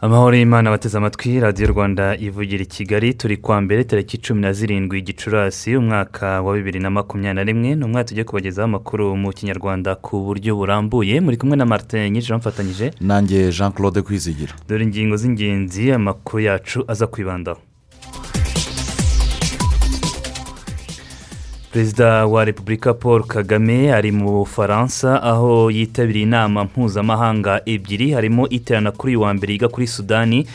Amahoro y'imana bateze amatwi radiyo rwanda ivugira i kigali turi kwa mbere tariki cumi na zirindwi gicurasi umwaka wa bibiri na makumyabiri na rimwe ni umwaka tugiye kubagezaho amakuru mu kinyarwanda ku buryo burambuye. Muri kumwe na martin nyinshi bamufatanyije nanjye jean claude kwizigira dore ingingo z'ingenzi amakuru yacu aza kwibandaho. Perezida wa repubulika paul kagame ari mu bufaransa aho yitabiriye inama mpuzamahanga ebyiri harimo iterana kuri uyu wa mbere yiga kuri sudani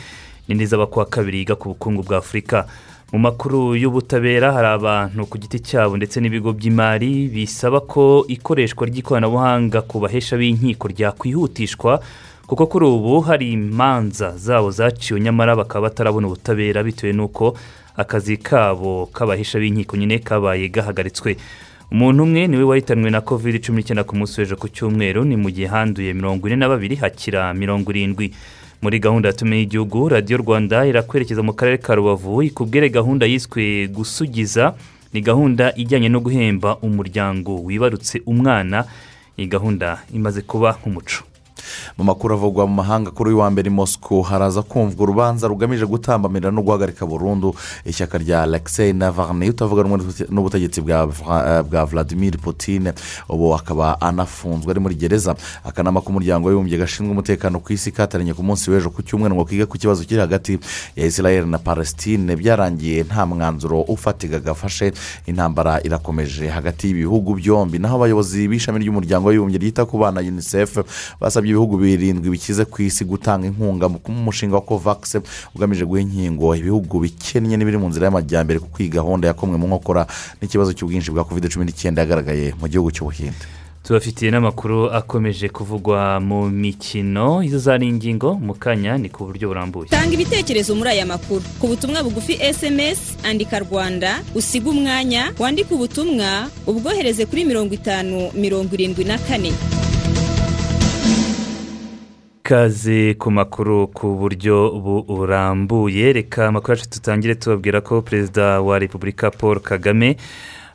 n'indi zaba kuwa kabiri yiga ku bukungu bwa afurika mu makuru y'ubutabera hari abantu ku giti cyabo ndetse n'ibigo by'imari bisaba ko ikoreshwa ry'ikoranabuhanga ku bahesha b'inkiko ryakwihutishwa kuko kuri ubu hari imanza zabo zaciwe nyamara bakaba batarabona ubutabera bitewe n'uko akazi kabo k'abahisha b'inkiko nyine kabaye gahagaritswe. Umuntu umwe ni we wahitanwe na covid cumi n'icyenda ku munsi w'ejo ku cyumweru ni mu gihe handuye mirongo ine na babiri hakira mirongo irindwi. Muri gahunda yatumiye igihugu radiyo rwanda irakwerekeza mu karere ka rubavu ikubwire gahunda yiswe gusugiza. Ni gahunda ijyanye no guhemba umuryango wibarutse umwana. Iyi gahunda imaze kuba nk'umuco. Mu makuru avugwa mu mahanga kuri uyu wa mbere mosco haraza kumvwa urubanza rugamije gutambamira no guhagarika burundu ishyaka rya alexei navarne utavuga n'ubutegetsi bwa vladimir putin ubu akaba anafunzwe ari muri gereza. Akanama k'umuryango w'abibumbye gashinzwe umutekano ku isi kataranye ku munsi w'ejo ku cyumweru ngo kige ku kibazo kiri hagati ya israel na palestine. Byarangiye nta mwanzuro ufatika gafashe intambara irakomeje hagati y'ibihugu byombi. Naho abayobozi b'ishami ry'umuryango w'abibumbye ryita ku bana unicef basabye ibihugu birindwi bikize ku isi gutanga inkunga mu mushinga wa kovakisi ugamije guha inkingo ibihugu bikennye n'ibiri mu nzira y'amajyambere kuko iyi gahunda yakomwe mu nkokora n'ikibazo cy'ubwinshi bwa covid cumi n'icyenda yagaragaye mu gihugu cy'ubuhinde tubafitiye n'amakuru akomeje kuvugwa mu mikino izo zari ingingo mu kanya ni ku buryo burambuye. Tanga ibitekerezo muri aya makuru. Ku butumwa bugufi esemesi andika rwanda usiga umwanya wandike ubutumwa ubwohereze kuri mirongo itanu mirongo irindwi na kane. Ikaze ku makuru ku buryo burambuye reka amakuru yacu tutangire tubabwira ko perezida wa repubulika paul kagame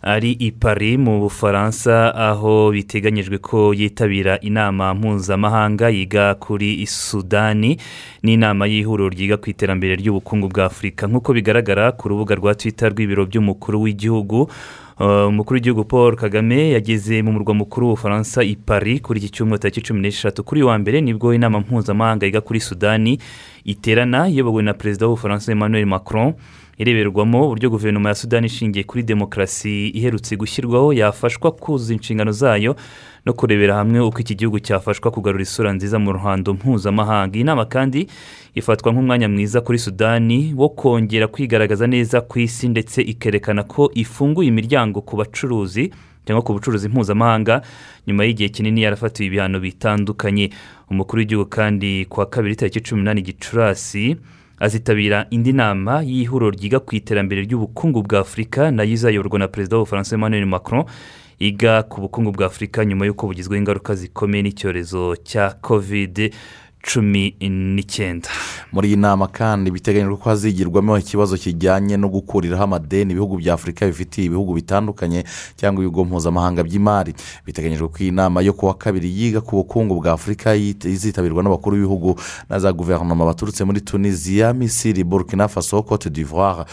ari i Paris mu bufaransa aho biteganyijwe ko yitabira inama mpuzamahanga yiga kuri sudani n'inama y'ihuriro ryiga ku iterambere ry'ubukungu bwa afurika nk'uko bigaragara ku rubuga rwa twita rw'ibiro by'umukuru w'igihugu umukuru w'igihugu paul kagame yageze mu murwa mukuru w'ubufaransa i Paris kuri iki cyumweru tariki cumi n'eshatu kuri wa mbere ni bwo inama mpuzamahanga yiga kuri sudani iterana iyobowe na perezida w'ubufaransa emmanuel macron. Ireberwamo uburyo guverinoma ya sudani ishingiye kuri demokarasi iherutse gushyirwaho yafashwa kuzuza inshingano zayo no kurebera hamwe uko iki gihugu cyafashwa kugarura isura nziza mu ruhando mpuzamahanga. Iyi nama kandi ifatwa nk'umwanya mwiza kuri sudani wo kongera kwigaragaza neza ku isi ndetse ikerekana ko ifunguye imiryango ku bacuruzi cyangwa ku bucuruzi mpuzamahanga. Nyuma y'igihe kinini yarafatiwe ibihano bitandukanye. Umukuru w'igihugu kandi ku wa kabiri tariki cumi n'umunani gicurasi azitabira indi nama y'ihuriro ryiga ku iterambere ry'ubukungu bwa afurika na yo izayoborwa na perezida w'ubufaransa emmanuel macron iga ku bukungu bwa afurika nyuma y'uko bugizweho ingaruka zikomeye n'icyorezo cya kovide cumi n'icyenda muri iyi nama kandi biteganyijwe ko hazigirwamo ikibazo kijyanye no gukuriraho amadeni ibihugu bya afurika bifitiye ibihugu bitandukanye cyangwa ibigo mpuzamahanga by'imari. Biteganyijwe ko iyi nama yo kuwa kabiri yiga ku bukungu bwa afurika izitabirwa n'abakuru b'ibihugu na za guverinoma baturutse muri tunisiya misiri burkina faso cote d'ivoire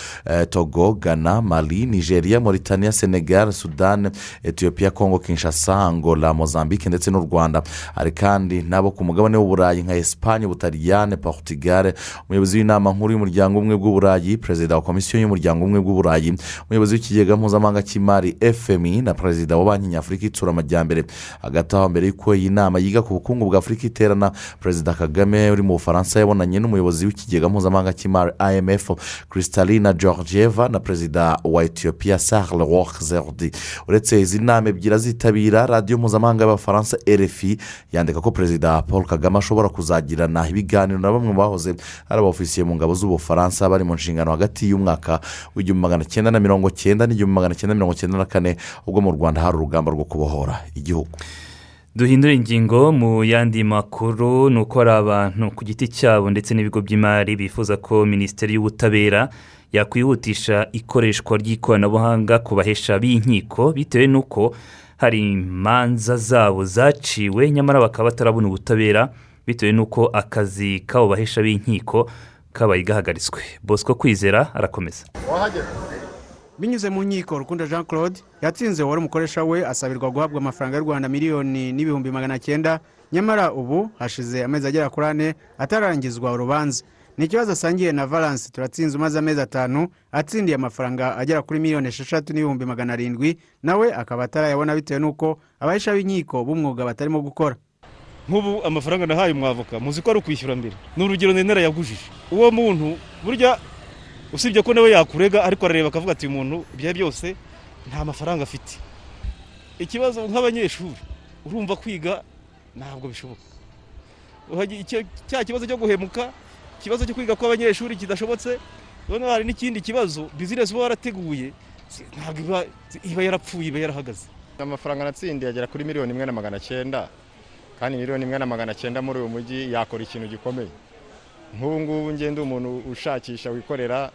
togo ghana mali nigeria mauritania senegal sudan etiyopiya kongo kinshasa angola mozambique ndetse n'u rwanda. Hari kandi n'abo ku mugabane w'uburayi nka esipanye ubutaliyane portugal umuyobozi w'inama nkuru y'umuryango umwe bw'uburayi perezida wa komisiyo y'umuryango umwe bw'uburayi umuyobozi w'ikigega mpuzamahanga cy'imari fmi na perezida wa banki nyafurika itsura amajyambere hagati aho mbere y'uko iyi nama yiga ku bukungu bwa afurika iterana perezida kagame uri mu bufaransa yabonanye n'umuyobozi w'ikigega mpuzamahanga cy'imari imf kristalina georgieva na perezida wa etiyopiya sarle wokzerdi uretse izi nama ebyiri azitabira radiyo mpuzamahanga y'abafaransa rfi yandika ko perezida paul kagame ashobora kuzagirana ibiganiro na bamwe bahoze ari abofisiye mu ngabo z'ubufaransa bari mu nshingano hagati y'umwaka w'igihumbi magana cyenda na mirongo cyenda n'igihumbi magana cyenda mirongo cyenda na kane ubwo mu rwanda hari urugamba rwo kubohora igihugu. Duhindura ingingo mu yandi makuru ni uko hari abantu ku giti cyabo ndetse n'ibigo by'imari bifuza ko minisiteri y'ubutabera yakwihutisha ikoreshwa ry'ikoranabuhanga ku bahesha b'inkiko bitewe n'uko hari imanza zabo zaciwe nyamara bakaba batarabona ubutabera bitewe n'uko akazi k'abo bahesha b'inkiko kabaye gahagaritswe. Bosco kwizera arakomeza. Binyuze mu nkiko rukundo jean claude yatsinze wari umukoresha we asabirwa guhabwa amafaranga y'u rwanda miliyoni n'ibihumbi magana cyenda. Nyamara ubu hashize amezi agera kuri ane atararangizwa urubanza. Ni ikibazo asangiye na valence. Turatsinze umaze amezi atanu atsindiye amafaranga agera kuri miliyoni esheshatu n'ibihumbi magana arindwi. Nawe akaba atarayabona bitewe n'uko abahesha b'inkiko b'umwuga batarimo gukora. Nk'ubu amafaranga nahaye umwavoka muzi ko ari ukwishyura mbere. Ni urugero nari yagujije. Uwo muntu burya usibye ko nawe yakurega ariko arareba akavuga ati muntu ibyo byose nta mafaranga afite. Ikibazo nk'abanyeshuri urumva kwiga ntabwo bishoboka. Cya kibazo cyo guhemuka ikibazo cyo kwiga kw'abanyeshuri kidashobotse noneho hari n'ikindi kibazo bizinesi uba warateguye ntabwo iba yarapfuye iba yarahagaze. Amafaranga natsindiye agera kuri miliyoni imwe na magana cyenda. Kandi miliyoni imwe na magana cyenda muri uyu mujyi yakora ikintu gikomeye. Nk'ubu ngubu ngenda umuntu ushakisha wikorera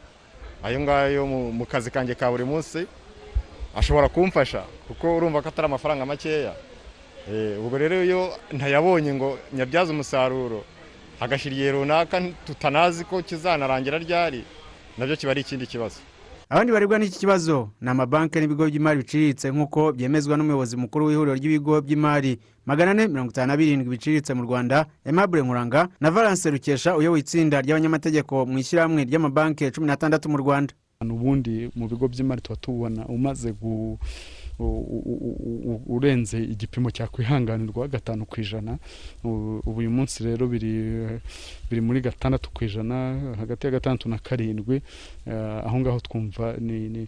ayo ngayo mu kazi kanjye ka buri munsi ashobora kumfasha kuko urumva ko atari amafaranga makeya. Ubwo rero iyo ntayabonye ngo nyabyaze umusaruro hagashyira igihe runaka tutanazi ko kizanarangira ryari na byo kiba ari ikindi kibazo. Abandi barebwa n'iki kibazo? Ni amabanki n'ibigo by'imari biciriritse nk'uko byemezwa n'umuyobozi mukuru w'ihuriro ry'ibigo by'imari magana ane mirongo itanu na birindwi biciriritse mu rwanda aimable nkuranga na valence rukesha uyoboye itsinda ry'abanyamategeko mu ishyirahamwe ry'amabanki cumi n'atandatu mu rwanda. Ubundi mu bigo by'imari tuba tubona umaze urenze igipimo cyakwihanganirwa gatanu ku ijana. Ubu uyu munsi rero biri muri gatandatu ku ijana hagati ya gatandatu na karindwi aho ngaho twumva ni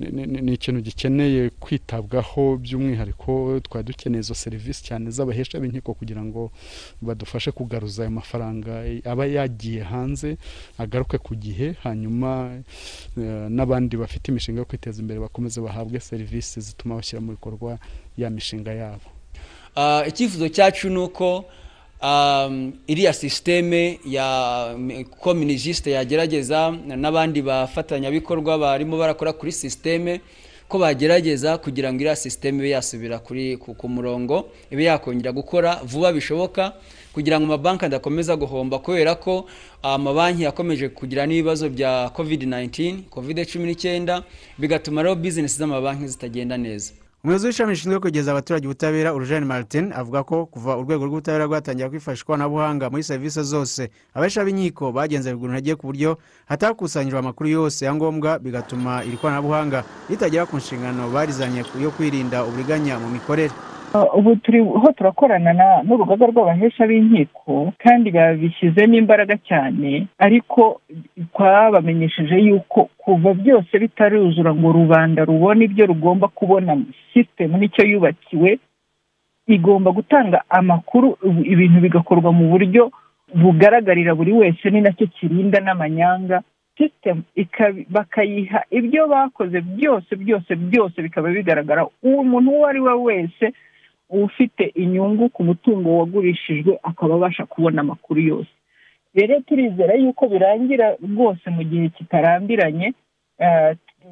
ni ikintu gikeneye kwitabwaho by'umwihariko twari dukeneye izo serivisi cyane z'abahesha b'inkiko kugira ngo badufashe kugaruza ayo mafaranga aba yagiye hanze agaruke ku gihe hanyuma n'abandi bafite imishinga yo kwiteza imbere bakomeze bahabwe serivisi zituma bashyira mu bikorwa ya mishinga yabo. Icyifuzo cyacu ni uko iriya sisiteme ya ko minisisite yagerageza n'abandi bafatanyabikorwa barimo barakora kuri sisiteme ko bagerageza kugira ngo iriya sisiteme ibe yasubira ku murongo ibe yakongera gukora vuba bishoboka kugira ngo amabanki adakomeza guhomba kubera ko amabanki yakomeje kugira n'ibibazo bya kovide 19 kovide cumi n'icyenda bigatuma rero bizinesi z'amabanki zitagenda neza. Umuyobozi w'ishami rishinzwe kugeza abaturage ubutabera urujeni martin avuga ko kuva urwego rw'ubutabera rwatangira kwifashisha ikoranabuhanga muri serivisi zose abahesha b'inkiko bagenze bigura intege ku buryo hatakusanyijwe amakuru yose ya ngombwa bigatuma iri koranabuhanga ritagera ku nshingano barizanye yo kwirinda uburiganya mu mikorere. Ubu turiho turakorana n'urugaga rw'abahesha b'inkiko kandi babishyizemo imbaraga cyane ariko twabamenyesheje yuko kuva byose bitaruzura ngo rubanda rubone ibyo rugomba kubona sisitemu ni cyo yubakiwe igomba gutanga amakuru ibintu bigakorwa mu buryo bugaragarira buri wese ni na cyo kirinda n'amanyanga. Sisitemu bakayiha ibyo bakoze byose byose byose bikaba bigaragara uwo muntu uwo ari we wese ufite inyungu ku mutungo wagurishijwe akaba abasha kubona amakuru yose. Rero turizera yuko birangira rwose mu gihe kitarambiranye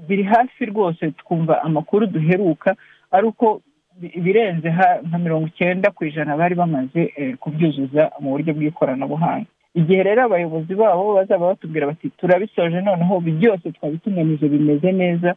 biri hafi rwose twumva amakuru duheruka ari uko birenze nka mirongo icyenda ku ijana bari bamaze kubyuzuza mu buryo bw'ikoranabuhanga. Igihe rero abayobozi babo bazaba batubwira bati turabisoje noneho byose twabitunganije bimeze neza.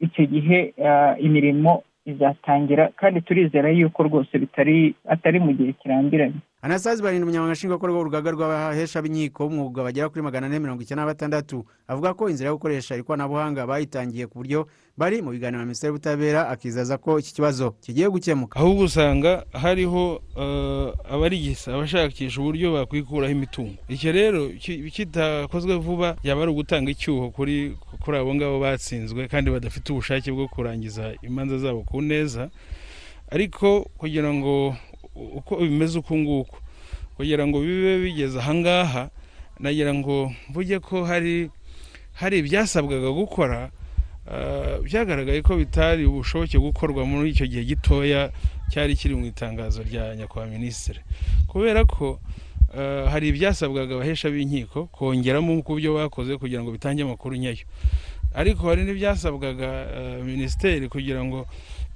Icyo gihe imirimo izatangira kandi turizera yuko rwose bitari atari mu gihe kirambiranye. Anasazi barindwi umunyamabanga nshingwabikorwa w'urugaga rw'abahesha b'inkiko b'umwuga bagera kuri magana ane mirongo icyenda na batandatu avuga ko inzira yo gukoresha ikoranabuhanga bayitangiye ku buryo bari mu biganiro na minisiteri y'ubutabera akizaza ko iki kibazo kigiye gukemuka. Ahubwo usanga hariho eh, abarigisa abashakisha uburyo bakwikuraho imitungo. Icyo rero ki- kitakozwe vuba yaba ari ugutanga icyuho kuri kuri abo ngabo batsinzwe kandi badafite ubushake bwo kurangiza imanza zabo ku neza. Ariko kugira ngo uko bimeze uku nguku kugira ngo bibe bigeze ahangaha nagira ngo mvuge ko hari hari ibyasabwaga gukora ah, byagaragaye ko bitari bushoboke gukorwa muri icyo gihe gitoya cyari kiri mu itangazo rya nyakubahwa minisitiri. Kubera ko ah, hari ibyasabwaga abahesha b'inkiko kongeramo ku byo bakoze kugira ngo bitange amakuru nyayo. Ariko hari n'ibyasabwaga ah, minisiteri kugira ngo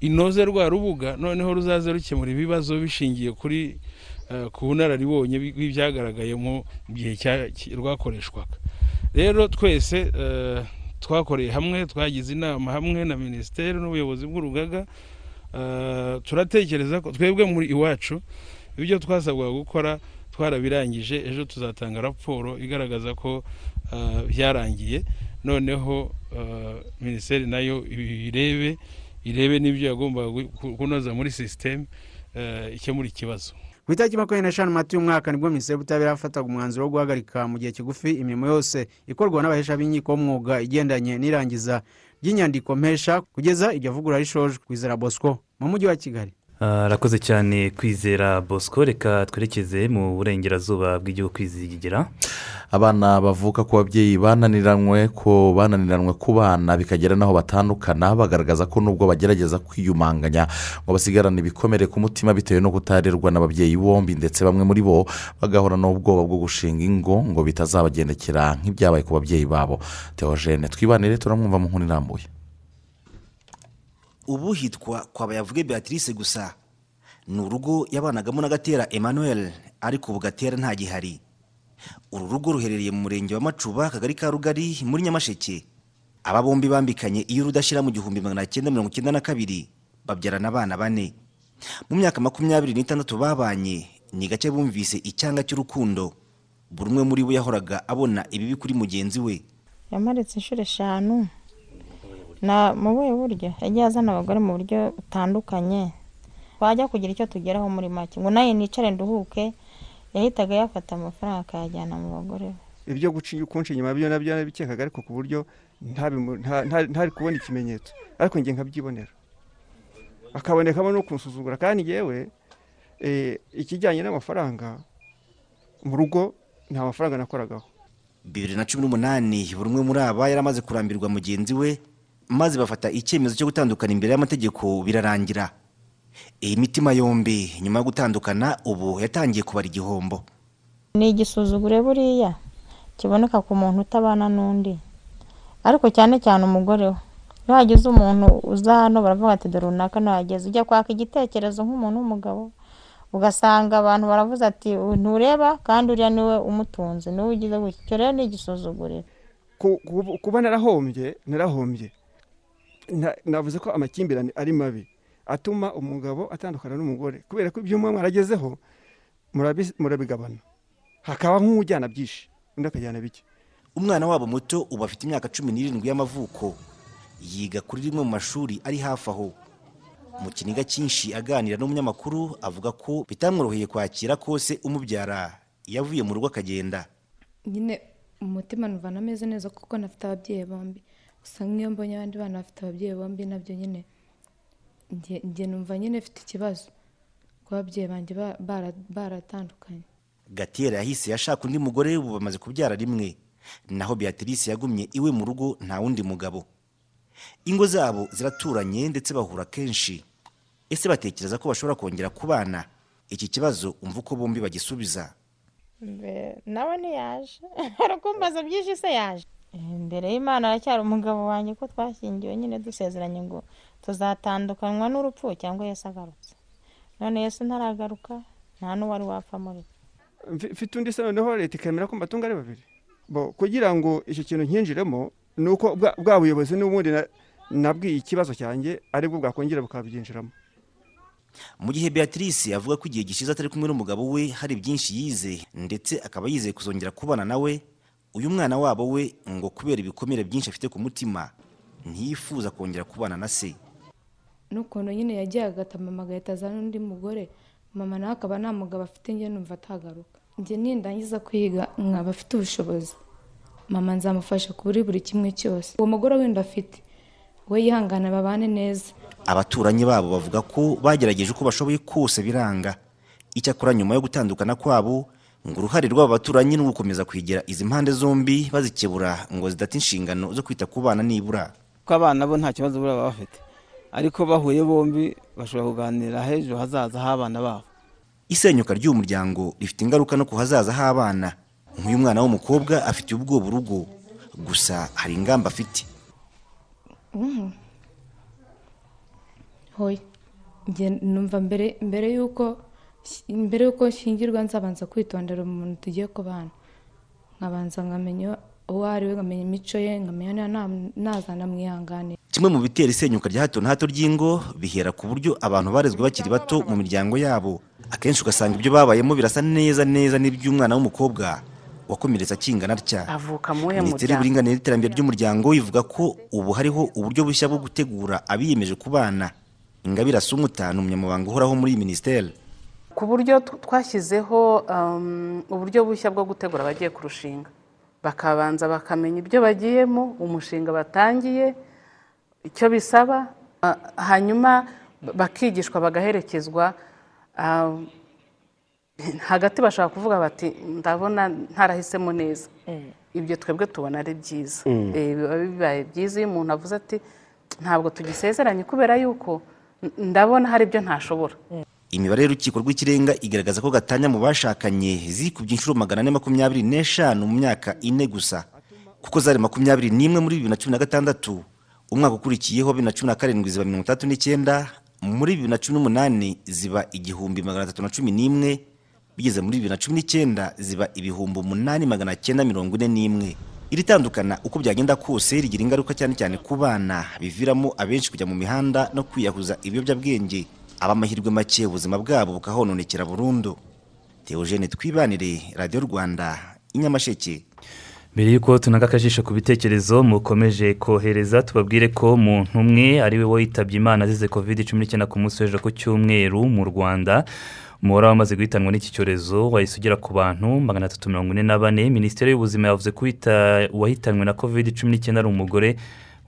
inoze rwa rubuga noneho ruzaze rukemura ibibazo bishingiye kuri eh, ku bunararibonye bw'ibyagaragaye mu gihe rwakoreshwaga. Rero twese eh, twakoreye hamwe twagize inama hamwe na minisiteri n'ubuyobozi bw'urugaga eh, turatekereza ko twebwe muri iwacu ibyo twasabwaga gukora twarabirangije ejo tuzatanga raporo igaragaza ko byarangiye. Noneho eh, minisiteri na yo irebe irebe n'ibyo yagombaga ku- kunoza muri sisiteme eh, ikemura ikibazo. Ku itariki makumyabiri n'eshanu mata y'umwaka ni bwo minisiteri y'ubutabera yafataga umwanzuro wo guhagarika mu gihe kigufi imirimo yose ikorwa n'abahesha b'inkiko b'umwuga igendanye n'irangiza ry'inyandiko mpesha kugeza iryo vugurura rishojwe kwizera bosco mu mujyi wa kigali. Arakoze cyane kwizera bosco. Reka twerekeze mu burengerazuba bw'igihugu kwizigira. Abana bavuka ku babyeyi bananiranywe ko bananiranwe ku bana bikagera n'aho batandukana bagaragaza ko nubwo bagerageza kwiyumanganya ngo basigarane ibikomere ku mutima bitewe no kutarerwa n'ababyeyi bombi ndetse bamwe muri bo bagahora n'ubwoba bwo gushinga ingo ngo bitazabagendekera nk'ibyabaye ku babyeyi babo. Teogene twibanire turamwumva mu nkuru irambuye. Ubu hitwa kwa bayavuge beatrice gusa. Ni urugo yabanagamo n'agatera emmanuel ariko ubu gatera ntagihari uru rugo ruherereye mu murenge wa macuba akagari ka rugari muri nyamasheke. Aba bombi bambikanye iyo rudashyira mu gihumbi magana cyenda mirongo icyenda na kabiri. Babyarana abana bane. Mu myaka makumyabiri n'itandatu babanye ni gake bumvise icyanga cy'urukundo. Buri umwe muri bo yahoraga abona ibibi kuri mugenzi we. Yamanitse inshuro eshanu. na mu buhe buryo? Yagiye azana abagore mu buryo butandukanye. Twajya kugira icyo tugeraho muri make. Ngo nawe nicare nduhuke. Yahitaga yafata amafaranga akayajyana mu bagore be. Ibyo guca inyuma byo na byo nabikekaga ariko ku buryo ntari kubona ikimenyetso. Ariko njye nkabyibonera. Akabonekamo no kunsuzugura. Kandi yewe ikijyanye n'amafaranga mu rugo nta mafaranga nakoragaho. Bibiri na cumi n'umunani buri umwe muri aba yari amaze kurambirwa mugenzi we. Maze bafata icyemezo cyo gutandukana imbere y'amategeko birarangira. Iyi mitima yombi nyuma yo gutandukana ubu yatangiye kubara igihombo. Ni igisuzugure buriya kiboneka ku muntu utabana n'undi. Ariko cyane cyane umugore we. Iyo hagize umuntu uza hano baravuga ati dore runaka ntahageze ujya kwaka igitekerezo nk'umuntu w'umugabo ugasanga abantu baravuze ati "Uyu ntureba kandi uriya ni we umutunze. Niwe ugize gutya icyo rero ni igisuzuguriro. Ku- ku- kuba narahombye narahombye. Na- navuze ko amakimbirane ari mabi atuma umugabo atandukana n'umugore. Kubera ko ibyo muba mwaragezeho murabi- murabigabana. Hakaba nk'ujyana byinshi undi akajyana bike. Umwana wabo muto ubu afite imyaka cumi n'irindwi y'amavuko yiga kuri rimwe mu mashuri ari hafi aho. Mu kiniga cyinshi aganira n'umunyamakuru avuga ko bitamworoheye kwakira ko se umubyara. Yavuye mu rugo akagenda. Nyine umutima numva ameze neza kuko nafite ababyeyi bombi gusa nk'iyo mbonye abandi bana bafite ababyeyi bombi na byo nyine njye- numva nyine mfite ikibazo. Kuba ababyeyi banjye ba- bara- baratandukanye. Gatera yahise yashaka undi mugore ubu bamaze kubyara rimwe. Naho beatrice yagumye iwe mu rugo nta wundi mugabo. Ingo zabo ziraturanye ndetse bahura kenshi. Ese batekereza ko bashobora kongera kubana? Iki kibazo umva uko bombi bagisubiza. Nawe ntiyaje. Arakumbaza byinshi se yaje. Imbere y'imana aracyari umugabo wanjye ko twashyingiwe nyine dusezeranye ngo tuzatandukanywa n'urupfu cyangwa yesu agarutse. None yesu ntaragaruka nta n'uwari wapfa muri mfite undi se noneho leta ikemera ko mbatunga ari babiri. Bo kugira ngo icyo kintu nkinjiremo ni uko bwa buyobozi n'ubundi na- nabwiye ikibazo cyanjye ari bwo bwakongera bukabyinjiramo mu gihe beatrice avuga ko igihe gishize atari kumwe n'umugabo we hari byinshi yize ndetse akaba yizeye kuzongera kubana nawe uyu mwana wabo we ngo kubera ibikomere byinshi afite ku mutima ntiyifuza kongera kubana na se. N'ukuntu nyine yagiye agata mama agahita azana undi mugore mama nawe akaba nta mugabo afite njye numva atagaruka. Njye nindangiza kwiga nkaba afite ubushobozi. Mama nzamufasha kuri buri kimwe cyose. Uwo mugore wenda afite we yihangana babane neza. Abaturanyi babo bavuga ko bagerageje uko bashoboye kose biranga. Icyakora nyuma yo gutandukana kwabo ngo uruhare rw'aba baturanyi ni ugukomeza kwegera izi mpande zombi bazikebura ngo zidata inshingano zo kwita ku bana nibura. Ko abana bo nta kibazo baba bafite. Ariko bahuye bombi bashobora kuganira h'ejo hazaza h'abana babo. Isenyuka ry'uyu muryango rifite ingaruka no ku hazaza h'abana. Nk'uyu mwana w'umukobwa afitiye ubwoba urugo gusa hari ingamba afite. Mhm. hoya numva mbere mbere y'uko mbere y'uko nshyingirwa nzabanza kwitondera umuntu tugiye kubana. Nkabanza nkamenya uwo ari we nkamenya imico ye nkamenya niba na- nazanamwihanganira kimwe mu bitera isenyuka rya hato na hato ry'ingo bihera ku buryo abantu barezwe bakiri bato mu miryango yabo. Akenshi ugasanga ibyo babayemo birasa neza neza n'iby'umwana w'umukobwa wakomeretse akingana atya avuka mu wuhe minisiteri y'uburinganire n'iterambere ry'umuryango ivuga ko ubu hariho uburyo bushya bwo gutegura abiyemeje kubana. Ingabire asumuta ni umunyamabanga uhoraho muri iyi minisiteri. Ku buryo twashyizeho um, uburyo bushya bwo gutegura abagiye kurushinga bakabanza bakamenya ibyo bagiyemo umushinga batangiye icyo bisaba ah, hanyuma bakigishwa bagaherekezwa ah, hagati bashobora kuvuga bati ndabona ntarahisemo neza. Ibyo twebwe tubona ari byiza. Mm. Eh, biba bibaye byiza iyo umuntu avuze ati ntabwo tugisezeranye kubera yuko ndabona hari ibyo ntashobora. Imibare y'urukiko rw'ikirenga igaragaza ko gatanya mu bashakanye zikubye inshuro magana ane makumyabiri n'eshanu mu myaka ine gusa. Kuko zari makumyabiri n'imwe muri bibiri na cumi na gatandatu umwaka ukurikiyeho bibiri na cumi na karindwi ziba mirongo itandatu n'icyenda muri bibiri na cumi n'umunani ziba igihumbi magana atatu na cumi n'imwe bigeze muri bibiri na cumi n'icyenda ziba ibihumbi umunani magana cyenda mirongo ine n'imwe. Iri tandukana uko byagenda kose rigira ingaruka cyane cyane ku bana biviramo abenshi kujya mu mihanda no kwiyahuza ibiyobyabwenge. Ab'amahirwe make ubuzima bwabo bukahononekera burundu. Teogene twibanire radiyo rwanda inyamasheke. Mbere y'uko tunaga akajisho ku bitekerezo mukomeje kohereza tubabwire ko umuntu umwe ari we witabye imana azize covid cumi n'icyenda ku munsi w'ejo ku cyumweru mu rwanda. Umubare wamaze guhitanwa n'iki cyorezo wahise ugera ku bantu magana atatu mirongo ine na bane. Minisiteri y'ubuzima yavuze ko uwahitanwe na covid cumi n'icyenda ari umugore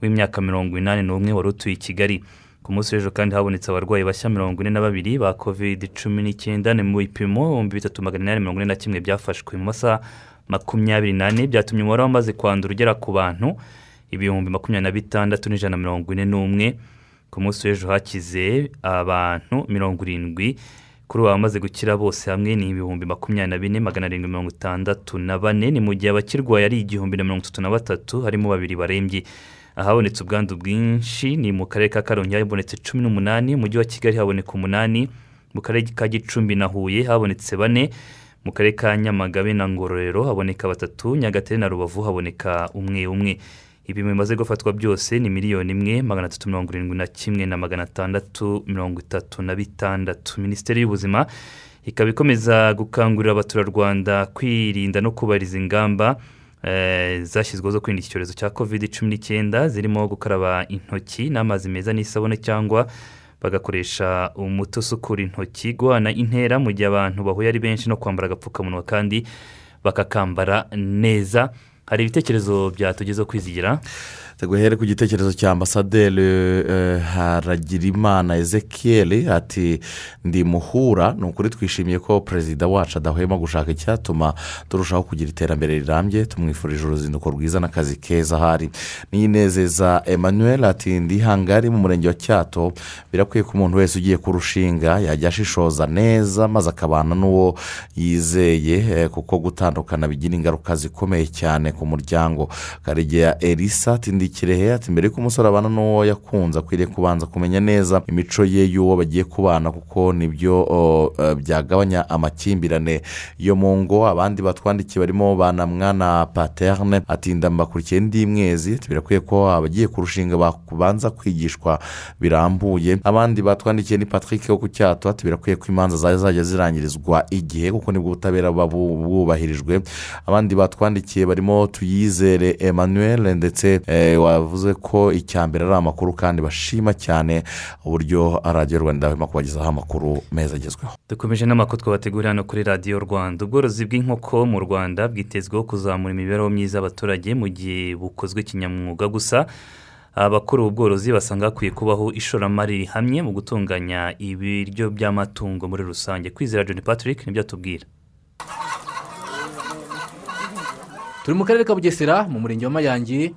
w'imyaka mirongo inani n'umwe wari utuye i kigali. Ku munsi w'ejo kandi habonetse abarwayi bashya mirongo ine na babiri ba covid cumi n'icyenda ni mu bipimo ibihumbi bitatu magana inani mirongo ine na kimwe byafashwe mu masaha makumyabiri n'ane byatumye umubare wamaze kwandura ugera ku bantu ibihumbi makumyabiri na bitandatu n'ijana na mirongo ine n'umwe. Ku munsi w'ejo hakize abantu mirongo irindwi kuri ubu abamaze gukira bose hamwe ni ibihumbi makumyabiri na bine magana arindwi mirongo itandatu na bane. Ni mu gihe abakirwaye ari igihumbi na mirongo itatu na batatu harimo babiri barembye. Ahabonetse ubwandu bwinshi ni mu karere ka karongi habonetse cumi n'umunani mu mujyi wa kigali haboneka umunani mu karere ka gicumbi na huye habonetse bane mu karere ka nyamagabe na ngororero haboneka batatu nyagatare na rubavu haboneka umwe umwe. Ibintu bimaze gufatwa byose ni miliyoni imwe magana atatu mirongo irindwi na kimwe na magana atandatu mirongo itatu na bitandatu. Minisiteri y'ubuzima ikaba ikomeza gukangurira abaturarwanda kwirinda no kubahiriza ingamba zashyizweho zo kwirinda iki cyorezo cya covid cumi n'icyenda zirimo gukaraba intoki n'amazi meza n'isabune cyangwa bagakoresha umuti usukura intoki guhana intera mu gihe abantu bahuye ari benshi no kwambara agapfukamunwa kandi bakakambara neza. Hari ibitekerezo byatugezeho kwizigira guhere ku gitekerezo cya ambasaderi eh, haragirimana ezekiel ati ndi muhura. Ni ukuri twishimiye ko perezida wacu adahwema gushaka icyatuma turushaho kugira iterambere rirambye tumwifurije uruzinduko rwiza n'akazi keza ahari. Niyinezeza emmanuel ati ndi hangari mu murenge wa cyato. Birakwiye ko umuntu wese ugiye kurushinga yajya ashishoza neza maze akabana n'uwo yizeye eh, kuko gutandukana bigira ingaruka zikomeye cyane ku muryango. Karegeya elisa ati ndi kirehe ati mbere y'uko umusore abana n'uwo yakunze akwiriye kubanza kumenya neza imico ye y'uwo bagiye kubana kuko ni byo eh, byagabanya amakimbirane. Yo mu ngo abandi batwandikiye barimo banamwana paterne atinda mbakurikiye ndi mwezi. Birakwiye ko abagiye kurushinga babanza kwigishwa birambuye. Abandi batwandikiye ni patrick wo ku cyato ati birakwiye ko imanza zajya zirangirizwa igihe kuko ni bwo ubutabera buba bu- bwubahirijwe abandi batwandikiye barimo tuyizere emmanuel ndetse eh, wavuze ko icya mbere ari amakuru kandi bashima cyane uburyo radiyo rwanda irimo kubagezaho amakuru meza agezweho. Dukomeje n'amakuru twabategurira hano kuri radiyo rwanda. Ubworozi bw'inkoko mu rwanda bwitezweho kuzamura imibereho myiza y'abaturage mu gihe bukozwe kinyamwuga gusa. Abakora ubu bworozi basanga hakwiye kubaho ishoramari rihamye mu gutunganya ibiryo by'amatungo muri rusange. Kwizera john patrick ni byo atubwira. Turi mu karere ka bugesera mu murenge wa mayange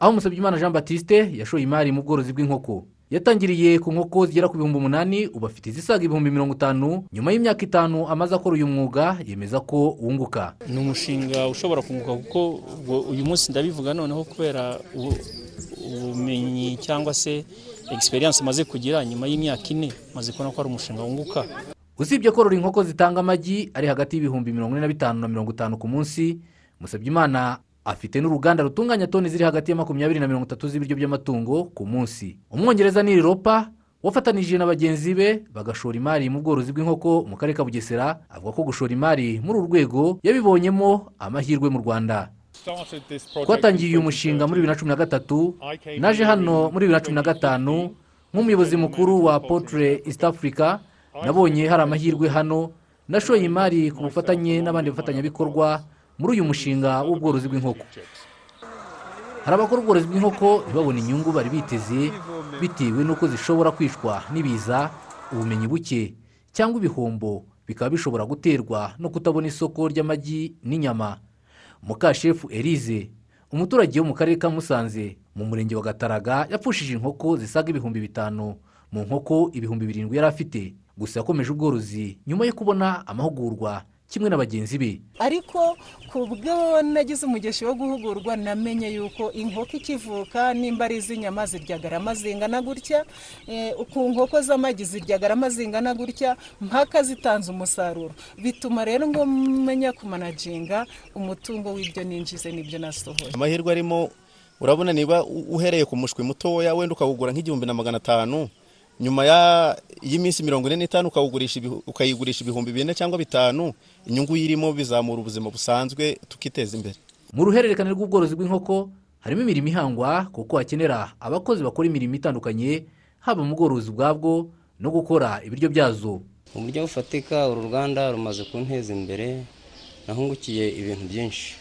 aho musabyimana jean batiste yashoye imari mu bworozi bw'inkoko. Yatangiriye ku nkoko zigera ku bihumbi umunani ubu afite izisaga ibihumbi mirongo itanu nyuma y'imyaka itanu amaze akora uyu mwuga yemeza ko wunguka. Ni umushinga ushobora kunguka kuko uyu munsi ndabivuga noneho kubera ubu- ubumenyi cyangwa se egisperiyanse maze kugira nyuma y'imyaka ine maze kubona ko ari umushinga wunguka. Usibye korora inkoko zitanga amagi ari hagati y'ibihumbi mirongo ine na bitanu na mirongo itanu ku munsi musabyimana afite n'uruganda rutunganya toni ziri hagati ya makumyabiri na mirongo itatu z'ibiryo by'amatungo ku munsi. Umwongereza ni ropa wafatanije na bagenzi be bagashora imari mu bworozi bw'inkoko mu karere ka bugesera. Avuga ko gushora imari muri uru rwego yabibonyemo amahirwe mu rwanda. Twatangiye uyu mushinga muri bibiri na cumi na gatatu. Naje hano muri bibiri na cumi na gatanu nk'umuyobozi mukuru wa potre east africa. Nabonye hari amahirwe hano. Nashoye imari ku bufatanye n'abandi bafatanyabikorwa muri uyu mushinga w'ubworozi bw'inkoko. Hari abakora ubworozi bw'inkoko ntibabone inyungu bari biteze bitewe n'uko zishobora kwishwa n'ibiza ubumenyi buke cyangwa ibihombo bikaba bishobora guterwa no kutabona isoko ry'amagi n'inyama. Mukashefu elize umuturage wo mu karere ka musanze mu murenge wa gataraga yapfushije inkoko zisaga ibihumbi bitanu mu nkoko ibihumbi birindwi yari afite. Gusa yakomeje ubworozi nyuma yo kubona amahugurwa kimwe na bagenzi be. Ariko ku bwo nagize umugeshi wo guhugurwa namenye yuko inkoko ikivuka nimba ari iz'inyama zirya garama zingana gutya eh, ku nkoko z'amagi zirya garama zingana gutya mpaka zitanze umusaruro. Bituma rero ngo menya kumanaginga umutungo w'ibyo ninjize n'ibyo nasohoye. Amahirwe arimo urabona niba uhereye ku mushwi mutoya wenda ukawugura nk'igihumbi na magana atanu nyuma ya- y'iminsi mirongo ine n'itanu ukayigurisha ibihumbi bine cyangwa bitanu inyungu yirimo bizamura ubuzima busanzwe tukiteza imbere. Mu ruhererekane rw'ubworozi bw'inkoko harimo imirimo ihangwa kuko hakenera abakozi bakora imirimo itandukanye haba mu bworozi ubwabwo no gukora ibiryo byazo. Mu buryo bufatika uru ruganda rumaze kunteza imbere nahungukiye ibintu byinshi.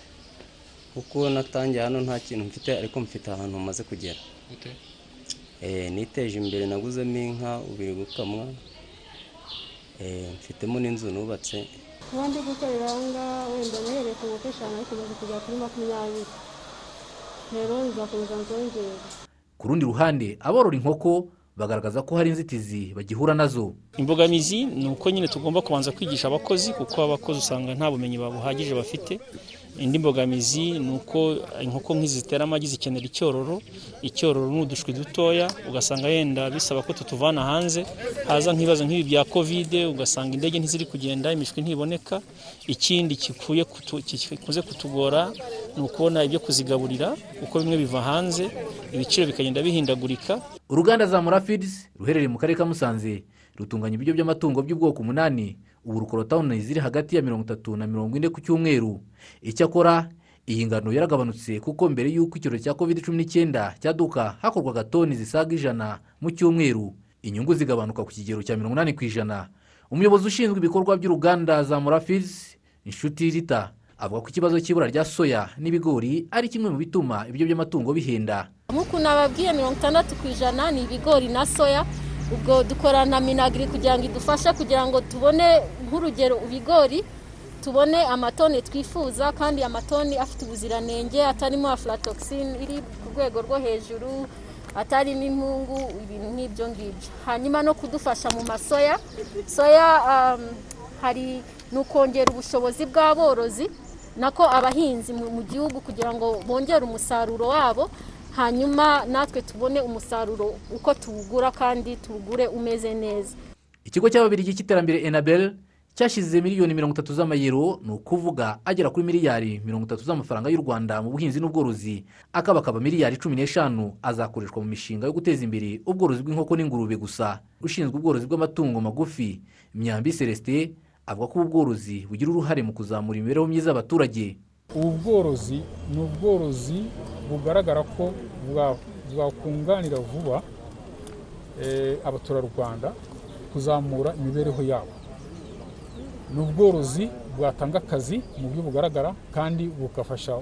Kuko natangiye hano nta kintu mfite ariko mfite ahantu maze kugera. Eh, niteje imbere naguzemo inka ubu iri gukamwa. Eh, mfitemo n'inzu nubatse. Kuba ndi gukorera aho ngaho wenda nahereye ku nkoko eshanu ariko maze kugera kuri makumyabiri rero nzakomeza nzongere ku rundi ruhande aborora inkoko bagaragaza ko hari inzitizi bagihura na zo. Imbogamizi ni uko nyine tugomba kubanza kwigisha abakozi kuko abakozi usanga nta bumenyi buhagije bafite. Indi mbogamizi ni uko inkoko nk'izi zitera amagi zikenera icyororo icyororo ni udushwi dutoya ugasanga yenda bisaba ko tutuvana hanze haza nk'ibibazo nk'ibi bya kovide ugasanga indege ntiziri kugenda imishwi ntiboneka ikindi gikunze kutugora ni ukubona ibyo kuzigaburira kuko bimwe biva hanze ibiciro bikagenda bihindagurika. Uruganda zamura fidizi ruherereye mu karere ka musanze rutunganya ibiryo by'amatungo by'ubwoko umunani. Ubu rukora tawuni ziri hagati ya mirongo itatu na mirongo ine ku cyumweru. Icyakora iyi ngano yaragabanutse kuko mbere y'uko icyorezo cya covid cumi n'icyenda cyaduka hakorwaga toni zisaga ijana mu cyumweru. Inyungu zigabanuka ku kigero cya mirongo inani ku ijana. Umuyobozi ushinzwe ibikorwa by'uruganda zamura fidizi inshuti rita avuga ko ikibazo cy'ibura rya soya n'ibigori ari kimwe mu bituma ibiryo by'amatungo bihenda. Nk'uko nababwiye mirongo itandatu ku ijana ni ibigori na soya ubwo dukorana na minagiri kugira ngo idufashe kugira ngo tubone nk'urugero ibigori tubone amatoni twifuza kandi amatoni afite ubuziranenge atarimo aflatoxin iri ku rwego rwo hejuru atarimo impungu ibintu nk'ibyo ngibyo. Hanyuma no kudufasha mu masoya soya. Um, hari ni ukongera ubushobozi bw'aborozi nako abahinzi mu gihugu kugira ngo bongere umusaruro wabo hanyuma natwe tubone umusaruro uko tuwugura kandi tuwugure umeze neza. Ikigo cy'ababirigi cy'iterambere enabel cyashyize miliyoni mirongo itatu z'amayero ni ukuvuga agera kuri miliyari mirongo itatu z'amafaranga y'u rwanda mu buhinzi n'ubworozi. Akabakaba miliyari cumi n'eshanu azakoreshwa mu mishinga yo guteza imbere ubworozi bw'inkoko n'ingurube gusa. Ushinzwe ubworozi bw'amatungo magufi myambi celestin avuga ko ubu bworozi bugira uruhare mu kuzamura imibereho myiza y'abaturage. Ubu bworozi ni ubworozi bugaragara ko bwa- bwakunganira vuba eh, abaturarwanda kuzamura imibereho yabo. Ni ubworozi bwatanga akazi mu buryo bugaragara kandi bugafasha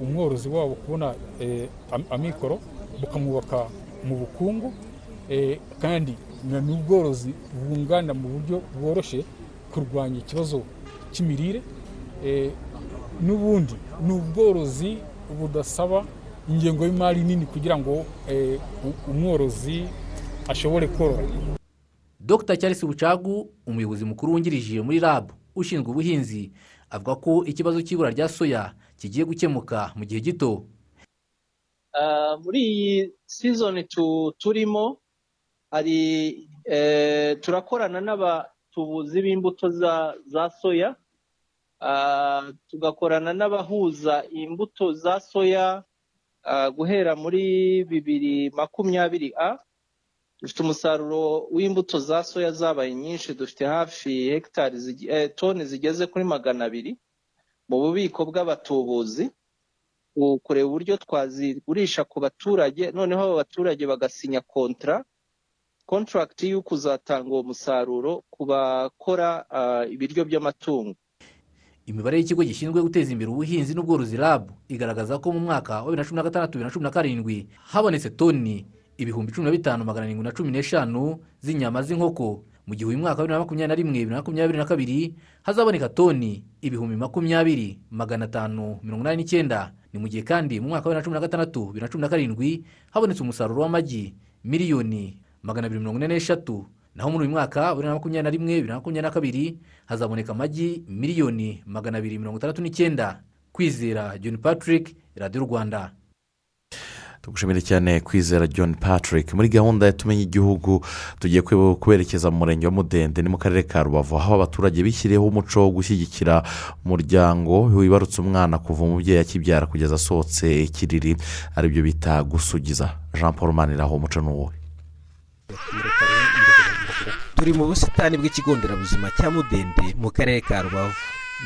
umworozi wabo kubona eh, am- amikoro bukamwubaka mu bukungu eh, kandi ni ubworozi bwunganira mu buryo bworoshye kurwanya ikibazo cy'imirire n'ubundi ni ubworozi budasaba ingengo y'imari nini kugira ngo eh, umworozi ashobore korora. Dr. Charles bucagu umuyobozi mukuru wungirije muri rab ushinzwe ubuhinzi avuga ko ikibazo cy'ibura rya soya kigiye gukemuka mu gihe gito. Ah, muri iyi sizoni tu- turimo hari eh, turakorana n'abatubuzi b'imbuto za za soya. Tugakorana n'abahuza imbuto za soya ah, guhera muri bibiri makumyabiri a. Dufite umusaruro w'imbuto za soya zabaye nyinshi dufite hafi hegitari eh, toni zigeze kuri magana abiri mu bubiko bw'abatubuzi. Ku- kureba uburyo twazigurisha ku baturage noneho abo baturage bagasinya kontara kontaragiti y'uko uzatanga uwo musaruro ku bakora ah, ibiryo by'amatungo. Imibare y'ikigo gishinzwe guteza imbere ubuhinzi n'ubworozi rab igaragaza ko mu mwaka wa bibiri na cumi na gatandatu bibiri na cumi na karindwi habonetse toni ibihumbi cumi na bitanu magana arindwi na cumi n'eshanu z'inyama z'inkoko. Mu gihe uyu mwaka wa bibiri na makumyabiri na rimwe bibiri na makumyabiri na kabiri hazaboneka toni ibihumbi makumyabiri magana atanu mirongo inani n'icyenda. Ni mu gihe kandi mu mwaka wa bibiri na cumi na gatandatu bibiri na cumi na karindwi habonetse umusaruro w'amagi miliyoni magana abiri mirongo ine n'eshatu. Naho muri uyu mwaka wa bibiri na makumyabiri na rimwe bibiri na makumyabiri na kabiri hazaboneka amagi miliyoni magana abiri mirongo itandatu n'icyenda. Kwizera john patrick radiyo rwanda. Tugushimire cyane kwizera john patrick. Muri gahunda ya tumenye igihugu tugiye kwerekeza mu murenge wa mudende ni mu karere ka rubavu aho abaturage bishyiriyeho umuco wo gushyigikira umuryango wibarutse umwana kuva umubyeyi akibyara kugeza asohotse ikiriri. Aribyo bita gusugiza. Jean paul maniraho umuco ni uwuhe? Turi mu busitani bw'ikigo nderabuzima cya mudende mu karere ka rubavu.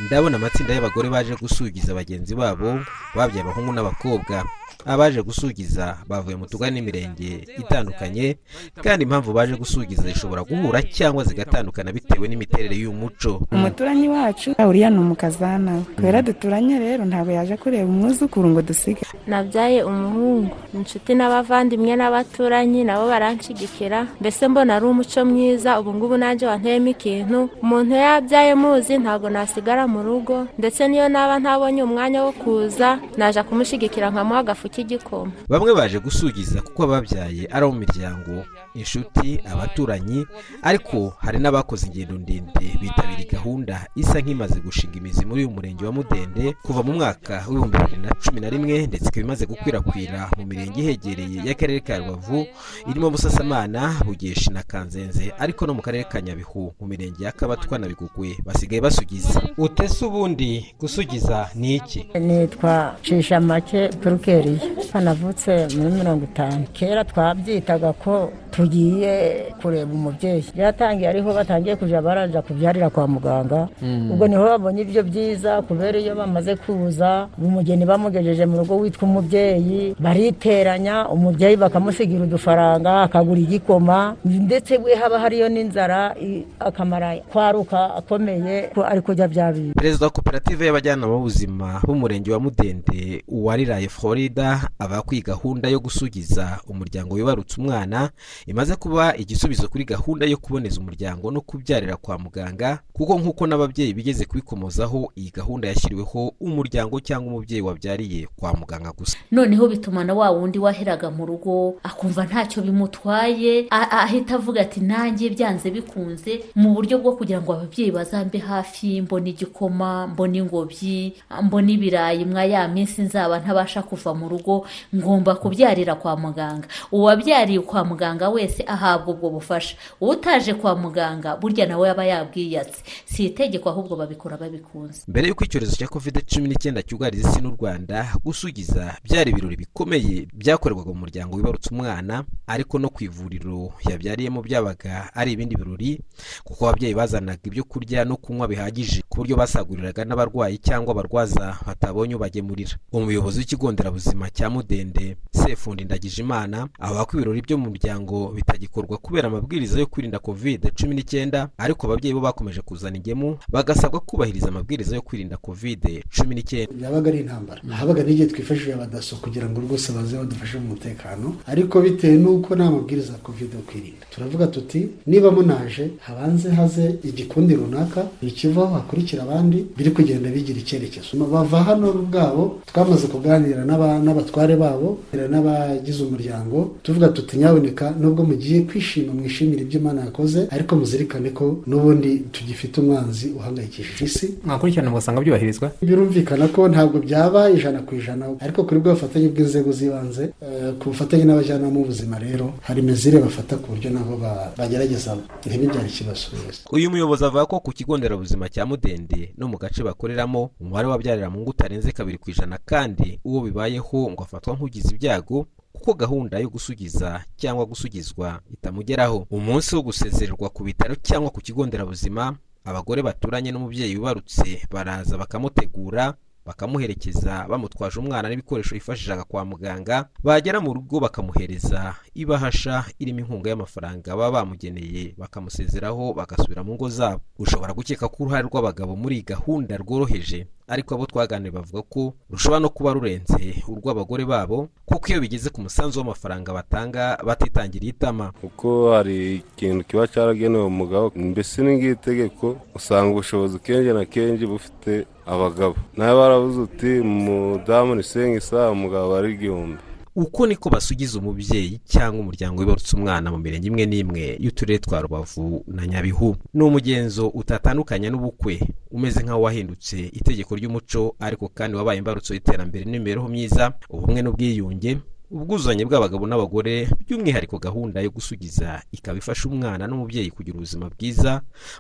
Ndabona amatsinda y'abagore baje gusugiza bagenzi babo babyaye abahungu n'abakobwa. Abaje gusugiza bavuye mu tugari n'imirenge itandukanye kandi impamvu baje gusugiza zishobora guhura cyangwa zigatandukana bitewe n'imiterere y'uyu muco umuturanyi wacu uriya ni umukazana kubera duturanye rero ntabwo yaje kureba umwuzukuru ngo dusige nabyaye umuhungu inshuti n'abavandimwe n'abaturanyi nabo baranshigikira mbese mbona ari umuco mwiza ubu ngubu nanjye wanteyemo ikintu. Umuntu yabyaye muzi ntabwo nasigara mu rugo ndetse niyo naba ntabonye umwanya wo kuza naje kumushyigikira nkamuha agafu k'igikoma bamwe baje gusugiza kuko ababyaye ari abo mu miryango inshuti abaturanyi ariko hari n'abakoze ingendo ndende. Bitabiriye gahunda isa nk'imaze gushinga imizi muri uyu murenge wa mudende kuva mu mwaka w'ibihumbi bibiri na cumi na rimwe ndetse ikaba imaze gukwirakwira mu mirenge ihegereye y'akarere ka rubavu irimo busasamana bugeshi na kanzenze ariko no mu karere ka nyabihu mu mirenge ya kabatwa na bigugwe basigaye basugiza. Utese ubundi gusugiza ni iki? Nitwa cishamake turukeriye navutse muri mirongo itanu. Kera twabyitaga ko tugiye kureba umubyeyi. Byatangiye ariho batangiye kujya baraja kubyarira kwa muganga. Mm. ubwo ni ho babonye ibyo byiza kubera iyo bamaze kuza umugeni bamugejeje mu rugo witwa umubyeyi bariteranya umubyeyi bakamusigira udufaranga akagura igikoma ndetse we haba hariyo n'inzara akamara kwaruka akomeye ko ari kujya bya bintu. Perezida wa koperative y'abajyanama b'ubuzima b'umurenge wa mudende uwariraye florida avuga ko iyi gahunda yo gusugiza umuryango wibarutse umwana imaze kuba igisubizo kuri gahunda yo kuboneza umuryango no kubyarira kwa muganga kuko nk'uko n'ababyeyi bigeze kubikomozaho iyi gahunda yashyiriweho umuryango cyangwa umubyeyi wabyariye kwa muganga gusa. Noneho bituma na wa wundi waheraga mu rugo akumva ntacyo bimutwaye ahita avuga ati nanjye byanze bikunze mu buryo bwo kugira ngo ababyeyi bazambe hafi mbona igikoma mbona ingobyi mbona ibirayi mwa ya minsi nzaba ntabasha kuva mu rugo ngomba kubyarira kwa muganga. Uwabyariye kwa muganga wese ahabwa ubwo bufasha. Utaje kwa muganga burya nawe aba yabwiyatse si itegeko ahubwo babikora babikunze. Mbere y'uko icyorezo cya covid cumi n'icyenda cyugarije isi n'u rwanda gusugiza byari ibirori bikomeye byakorerwaga mu muryango wibarutse umwana ariko no ku ivuriro yabyariyemo byabaga ari ibindi birori kuko ababyeyi bazanaga ibyo kurya no kunywa bihagije ku buryo basaguriraga n'abarwayi cyangwa abarwaza batabonye ubagemurira. Umuyobozi w'ikigo nderabuzima cya mudende sefundi ndagijimana avuga ko ibirori byo mu muryango bitagikorwa kubera amabwiriza yo kwirinda covid cumi n'icyenda ariko ababyeyi bo bakomeje kuzana ingemu bagasabwa kubahiriza amabwiriza yo kwirinda covid cumi n'icyenda. Byabaga ari intambara. Habaga n'igihe twifashishije abadaso kugira ngo rwose baze badufashe mu mutekano ariko bitewe n'uko nta mabwiriza ya covid yo kwirinda. Turavuga tuti niba munaje habanze haze igikundi runaka ikivaho hakurikira abandi biri kugenda bigira icyerekezo. Bava hano ubwabo twamaze kuganira n'aba- n'abatware babo n'abagize umuryango tuvuga tuti nyaboneka nubwo mugiye kwishima mwishimira ibyo imana yakoze ariko muzirikane ko n'ubundi tugifite umwanzi uhangayikishije isi. Mwakurikirana mugasanga byubahirizwa birumvikana ko ntabwo byaba ijana ku ijana ariko kuri bwo bufatanye bw'inzego z'ibanze eh, ku bufatanye n'abajyanama b'ubuzima rero hari mezire bafata ku buryo nabo ba- bagerageza ntibibyare ikibazo uyu muyobozi avuga ko ku kigo nderabuzima cya mudende no mu gace bakoreramo umubare w'abyarira mu ngo utarenze kabiri ku ijana kandi uwo bibayeho ngo afatwa nk'ugize ibyago kuko gahunda yo gusugiza cyangwa gusugizwa itamugeraho. Umunsi wo gusezererwa ku bitaro cyangwa ku kigo nderabuzima abagore baturanye n'umubyeyi wibarutse baraza bakamutegura bakamuherekeza bamutwaje umwana n'ibikoresho yifashishaga kwa muganga bagera mu rugo bakamuhereza ibahasha irimo inkunga y'amafaranga baba bamugeneye bakamusezeraho bagasubira mu ngo zabo. Ushobora gukeka ko uruhare rw'abagabo muri iyi gahunda rworoheje? Ariko abo twaganiriye bavuga ko rushobora no kuba rurenze urw'abagore babo kuko iyo bigeze ku musanzu w'amafaranga batanga batitangiriye itama. Kuko hari ikintu kiba cyaragenewe umugabo mbese n'ingiri tegeko usanga ubushobozi kenshi na kenshi bufite abagabo. Nawe barabuze uti umudamu ni senga isaha umugabo ari igihumbi. Uko niko basugiza umubyeyi cyangwa umuryango wibarutse umwana mu mirenge imwe n'imwe y'uturere twa rubavu na nyabihu ni umugenzo utatandukanye n'ubukwe. Umeze nk'aho wahindutse itegeko ry'umuco ariko kandi wabaye imbarutso y'iterambere n'imibereho myiza ubumwe n'ubwiyunge ubwuzuzanye bw'abagabo n'abagore by'umwihariko gahunda yo gusugiza ikaba ifasha umwana n'umubyeyi kugira ubuzima bwiza.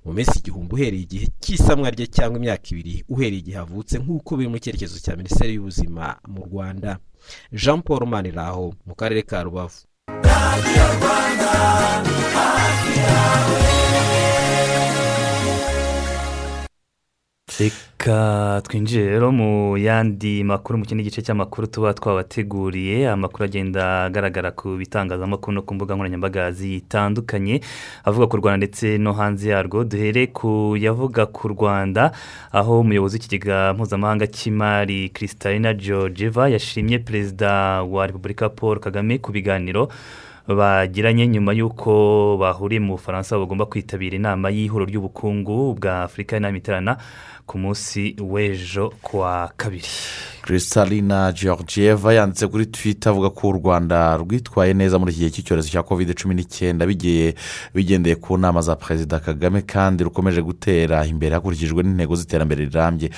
Mu minsi igihumbi uhereye igihe cy'isamwa rye cyangwa imyaka ibiri uhereye igihe avutse nk'uko biri mu cyerekezo cya minisiteri y'ubuzima mu rwanda. Jean paul maniraho mu karere ka rubavu. Reka twinjire rero mu yandi makuru mu kindi gice cy'amakuru tuba twabateguriye. Amakuru agenda agaragara ku bitangazamakuru no ku mbuga nkoranyambaga zitandukanye avuga ku rwanda ndetse no hanze yarwo. Duhere ku yavuga ku rwanda aho umuyobozi w'ikigega mpuzamahanga cy'imari christalina georgieva yashimye perezida wa repubulika paul kagame ku biganiro bagiranye nyuma y'uko bahuriye mu bufaransa bagomba kwitabira inama y'ihuriro ry'ubukungu bwa afurika y'inama ku munsi w'ejo kuwa kabiri. Christalina georgieva yanditse kuri twita avuga ko u rwanda rwitwaye neza muri iki gihe cy'icyorezo cya covid cumi n'icyenda. Bigendeye ku nama za perezida kagame kandi rukomeje gutera imbere hakurikijwe n'intego z'iterambere rirambye.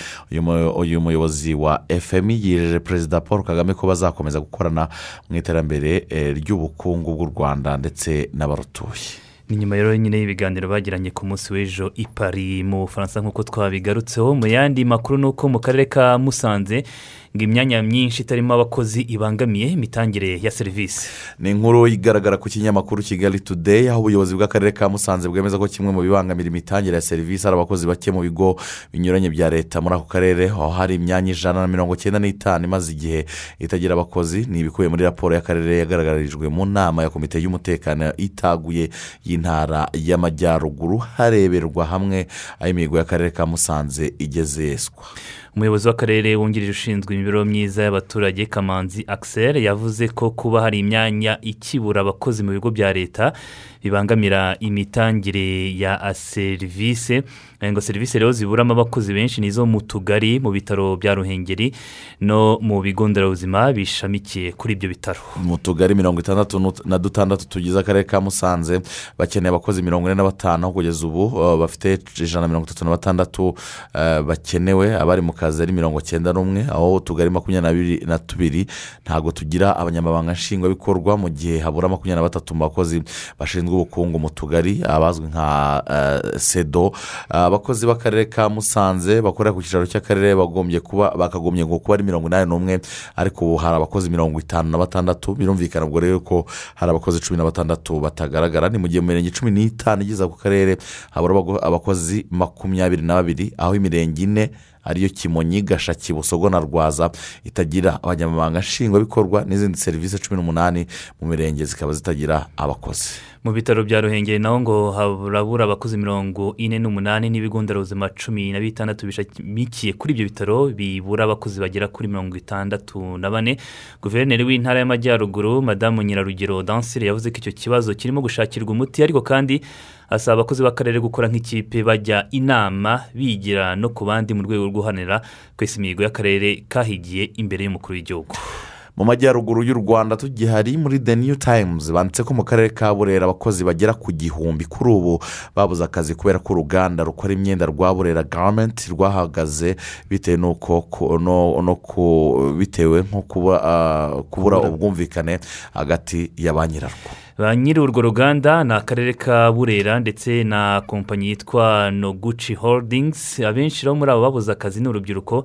Uyu muyobozi wa fmi yijeje perezida paul kagame ko bazakomeza gukorana mu iterambere eh, ry'ubukungu bw'u rwanda ndetse n'abarutuye. Ni nyuma rero nyine y'ibiganiro bagiranye ku munsi w'ejo i Paris mu bufaransa nk'uko twabigarutseho. Mu yandi makuru ni uko mu karere ka musanze ngo imyanya myinshi itarimo abakozi ibangamiye imitangire ya serivisi. Ni inkuru igaragara ku kinyamakuru kigali today aho ubuyobozi bw'akarere ka musanze bwemeza ko kimwe mu bibangamira imitangire ya serivisi ari abakozi bake mu bigo binyuranye bya leta. Muri ako karere aho hari imyanya ijana na mirongo icyenda n'itanu imaze igihe itagira abakozi. Ni ibikubiye muri raporo y'akarere yagaragarijwe mu nama ya komite y'umutekano itaguye y'intara y'amajyaruguru hareberwa hamwe aho imihigo y'akarere ka musanze igeze yeswa umuyobozi w'akarere wungirije ushinzwe imibereho myiza y'abaturage kamanzi axel yavuze ko kuba hari imyanya ikibura abakozi mu bigo bya leta bibangamira imitangire ya serivisi ngo serivisi rero ziburamo abakozi benshi ni izo mu tugari mu bitaro bya ruhengeri no mu bigo nderabuzima bishamikiye kuri ibyo bitaro. Mu tugari mirongo itandatu na dutandatu tugize akarere ka musanze bakeneye abakozi mirongo ine na batanu kugeza ubu uh, bafite ijana na mirongo itatu na batandatu uh, bakenewe abari mu kazi ari mirongo cyenda n'umwe aho utugari makumyabiri na tubiri ntabwo tugira abanyamabanga nshingwabikorwa mu gihe habura makumyabiri na batatu mu bakozi bashinzwe ubukungu mu tugari abazwi nka uh, sedo abakozi b'akarere ka musanze bakorera ku cyicaro cy'akarere bagombye kuba bakagombye ngo kuba ari mirongo inani n'umwe ariko ubu hari abakozi mirongo itanu na batandatu birumvikana ubwo rero ko hari abakozi cumi na batandatu batagaragara. Ni mu gihe mu mirenge cumi n'itanu igize ako karere habura abakozi makumyabiri na babiri aho imirenge ine ariyo kimonyi gashaki busogo na rwaza itagira abanyamabanga nshingwabikorwa n'izindi serivisi cumi n'umunani mu mirenge zikaba zitagira abakozi. Mu bitaro bya ruhengeri naho ngo harabura abakozi mirongo ine n'umunani n'ibigo nderabuzima cumi na bitandatu bishamikiye kuri ibyo bitaro bibura abakozi bagera kuri mirongo itandatu na bane. Guverineri w'intara y'amajyaruguru madamu nyirarugero dansire yavuze ko icyo kibazo kirimo gushakirwa umuti ariko kandi asaba abakozi b'akarere gukora nk'ikipe bajya inama bigira no ku bandi mu rwego rwo guharanira kwesa imihigo y'akarere kahigiye imbere y'umukuru w'igihugu. Mu majyaruguru y'u rwanda tugihari muri the new times banditse ko mu karere ka burera abakozi bagera ku gihumbi. Kuri ubu babuze akazi kubera ko uruganda rukora imyenda rwa burera garamenti rwahagaze bitewe n'uko bitewe nko kubura ubwumvikane hagati ya ba nyirarwo. Ba nyiri urwo ruganda ni akarere ka burera ndetse na kompanyi yitwa noguci holdings. Abenshi muri abo babuze akazi ni urubyiruko.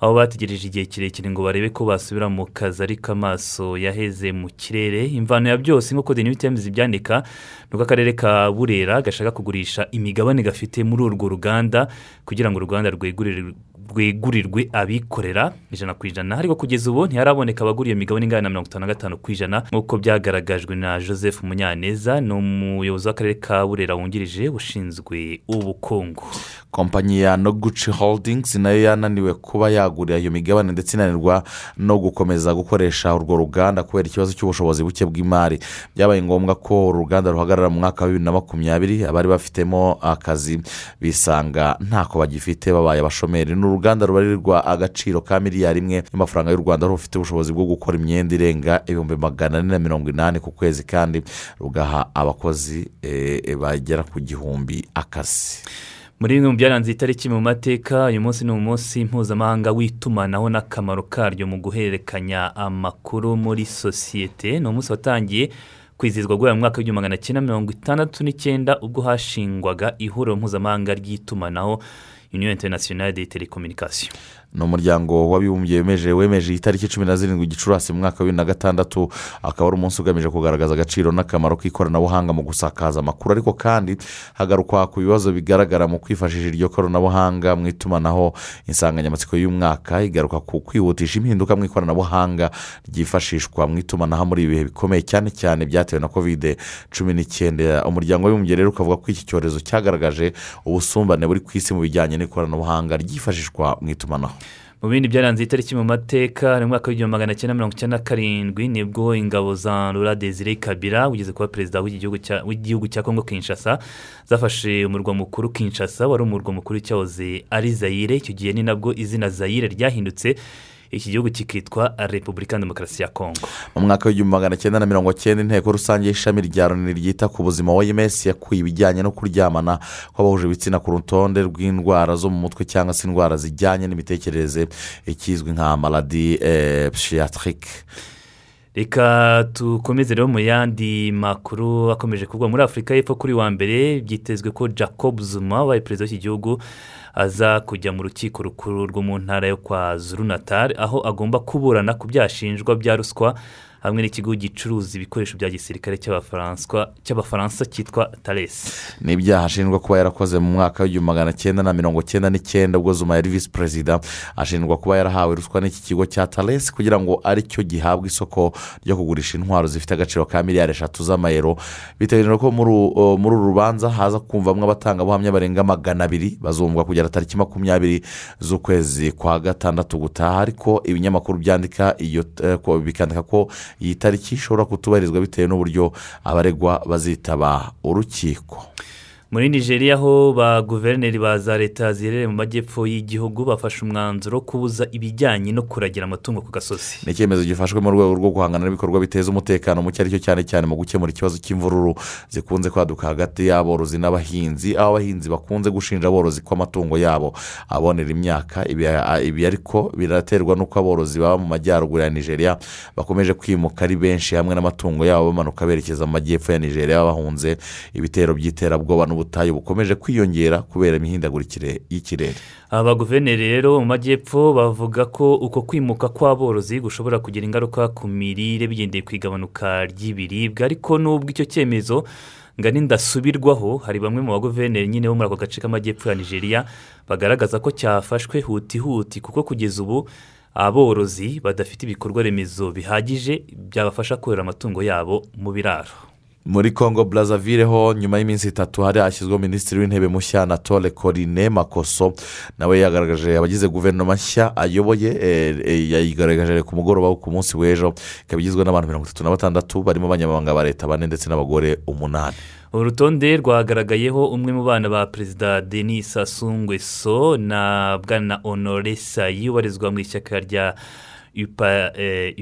Aho bategereje igihe kirekire ngo barebe ko basubira mu kazi ariko amaso yaheze mu kirere. Imvano ya byose nk'uko new times ibyandika ni uko akarere ka burera gashaka kugurisha imigabane gafite muri urwo ruganda kugira ngo uruganda rwegurire rwegurirwe abikorera. Ijana ku ijana. Ariko kugeza ubu ntiharaboneka abagura iyo migabane ingana na mirongo itanu na gatanu ku ijana nk'uko byagaragajwe na joseph munyaneza ni umuyobozi w'akarere ka burera wungirije ushinzwe ubukungu. Kompanyi ya noguci holdings na yo yananiwe kuba yagurira iyo migabane ndetse inanirwa no gukomeza gukoresha urwo ruganda kubera ikibazo cy'ubushobozi buke bw'imari. Byabaye ngombwa ko uru ruganda ruhagarara mu mwaka wa bibiri na makumyabiri abari bafitemo akazi bisanga ntako bagifite babaye abashomeri. Ni uruganda rubarirwa agaciro ka miliyari imwe y'amafaranga y'u rwanda rufite ubushobozi bwo gukora imyenda irenga ibihumbi magana ane na mirongo inani ku kwezi kandi rugaha abakozi bagera ku gihumbi akazi. Muri bimwe mu byaranze itariki mu mateka uyu munsi ni umunsi mpuzamahanga w'itumanaho n'akamaro karyo mu guhererekanya amakuru muri sosiyete. Ni umunsi watangiye kwizihizwa guhera mu mwaka w'igihumbi magana cyenda mirongo itandatu n'icyenda ubwo hashingwaga ihuriro mpuzamahanga ry'itumanaho uniyo interinasiyonari de telekominikasiyo ni umuryango w'abibumbye wemeje wemeje itariki cumi na zirindwi gicurasi mu mwaka wa bibiri na gatandatu akaba ari umunsi ugamije kugaragaza agaciro n'akamaro k'ikoranabuhanga mu gusakaza amakuru. Ariko kandi hagarukwa ku bibazo bigaragara mu kwifashisha iryo koranabuhanga mu itumanaho. Insanganyamatsiko y'umwaka igaruka ku kwihutisha impinduka mu ikoranabuhanga ryifashishwa mu itumanaho muri ibi bihe bikomeye cyane cyane byatewe na kovide cumi n'icyenda. Umuryango w'abibumbye rero ukavuga ko iki cyorezo cyagaragaje ubusumbane buri ku isi mu bijyanye n'ikoranabuhanga ryifashishwa mu itumanaho. Mu bindi byaranze itariki mu mateka mu mwaka w'igihumbi magana cyenda mirongo icyenda na karindwi ni bwo ingabo za rura desire kabira ugeze kuba perezida w'igihugu cya kongo kinshasa zafashe umurwa mukuru kinshasa wari umurwa mukuru cyahoze ari zayire icyo gihe ni nabwo izina zayire ryahindutse iki gihugu kikitwa repubulika demokarasi ya kongo mu mwaka w'igihumbi magana cyenda na mirongo cyenda inteko rusange y'ishami rya loni ryita ku buzima oms yakuye ibijyanye no kuryamana kw'abahuje ibitsina ku rutonde rw'indwara zo mu mutwe cyangwa se indwara zijyanye n'imitekerereze ikizwi nka maladi psiyatirike reka dukomeze rero mu yandi makuru akomeje kugwa muri afurika y'epfo kuri wa mbere byitezwe ko jacob zuma wabaye perezida w'iki gihugu aza kujya mu rukiko rukuru rwo mu ntara yo kwa zuru natali aho agomba kuburana ku byashinjwa bya ruswa hamwe n'ikigo gicuruza ibikoresho bya gisirikare cy'Abafaransa- cyitwa taresi ni ibyaha ashinjwa kuba yarakoze mu mwaka w'igihumbi magana cyenda na mirongo cyenda n'icyenda ubwo zuma yari visi perezida ashinjwa kuba yarahawe ruswa n'iki kigo cya taresi kugira ngo ari cyo gihabwe isoko ryo kugurisha intwaro zifite agaciro ka miliyari eshatu z'amayero. Biteganyijwe ko muri uru- rubanza haza kumvamo abatangabuhamya barenga magana abiri bazumvwa kugera tariki makumyabiri z'ukwezi kwa gatandatu gutaha ariko ibinyamakuru byandika iyo eh, bikandika ko iyi tariki ishobora kutubahirizwa bitewe n'uburyo abaregwa bazitaba urukiko. Muri nigeria ho ba guverineri ba za leta ziherereye mu majyepfo y'igihugu bafashe umwanzuro wo kubuza ibijyanye no kuragira amatungo ku gasozi. Ni icyemezo gifashwe mu rwego rwo guhangana n'ibikorwa biteza umutekano muke ari cyo cyane cyane mu gukemura ikibazo cy'imvururu zikunze kwaduka hagati y'aborozi n'abahinzi aho abahinzi bakunze gushinja aborozi ko amatungo yabo abonera imyaka ibi ariko biraterwa n'uko aborozi baba mu majyaruguru ya nigeria bakomeje kwimuka ari benshi hamwe n'amatungo yabo bamanuka berekeza mu majyepfo ya nigeria bahunze ibitero by'iterabwoba n'ubutayu bukomeje kwiyongera kubera imihindagurikire y'ikirere. Aba guverineri rero mu majyepfo bavuga ko uko kwimuka kw'aborozi gushobora kugira ingaruka ku mirire bigendeye ku igabanuka ry'ibiribwa ariko n'ubwo icyo cyemezo ngani ndasubirwaho hari bamwe mu baguverineri nyine bo muri ako gace k'amajyepfo ya nigeria bagaragaza ko cyafashwe huti huti kuko kugeza ubu aborozi badafite ibikorwa remezo bihagije byabafasha korora amatungo yabo mu biraro. Muri congo brazzaville ho nyuma y'iminsi itatu hari hashyizweho minisitiri w'intebe mushya anatole corine makoso. Nawe yagaragaje abagize guverinoma nshya ayoboye eh, eh, yayigaragaje ku mugoroba ku munsi w'ejo. Ikaba igizwe n'abantu mirongo itatu na batandatu barimo abanyamabanga ba leta bane ndetse n'abagore umunani. Urutonde rwagaragayeho umwe mu bana ba perezida denis asungweso na bwana honore sayi ubarizwa mu ishyaka rya upa eh,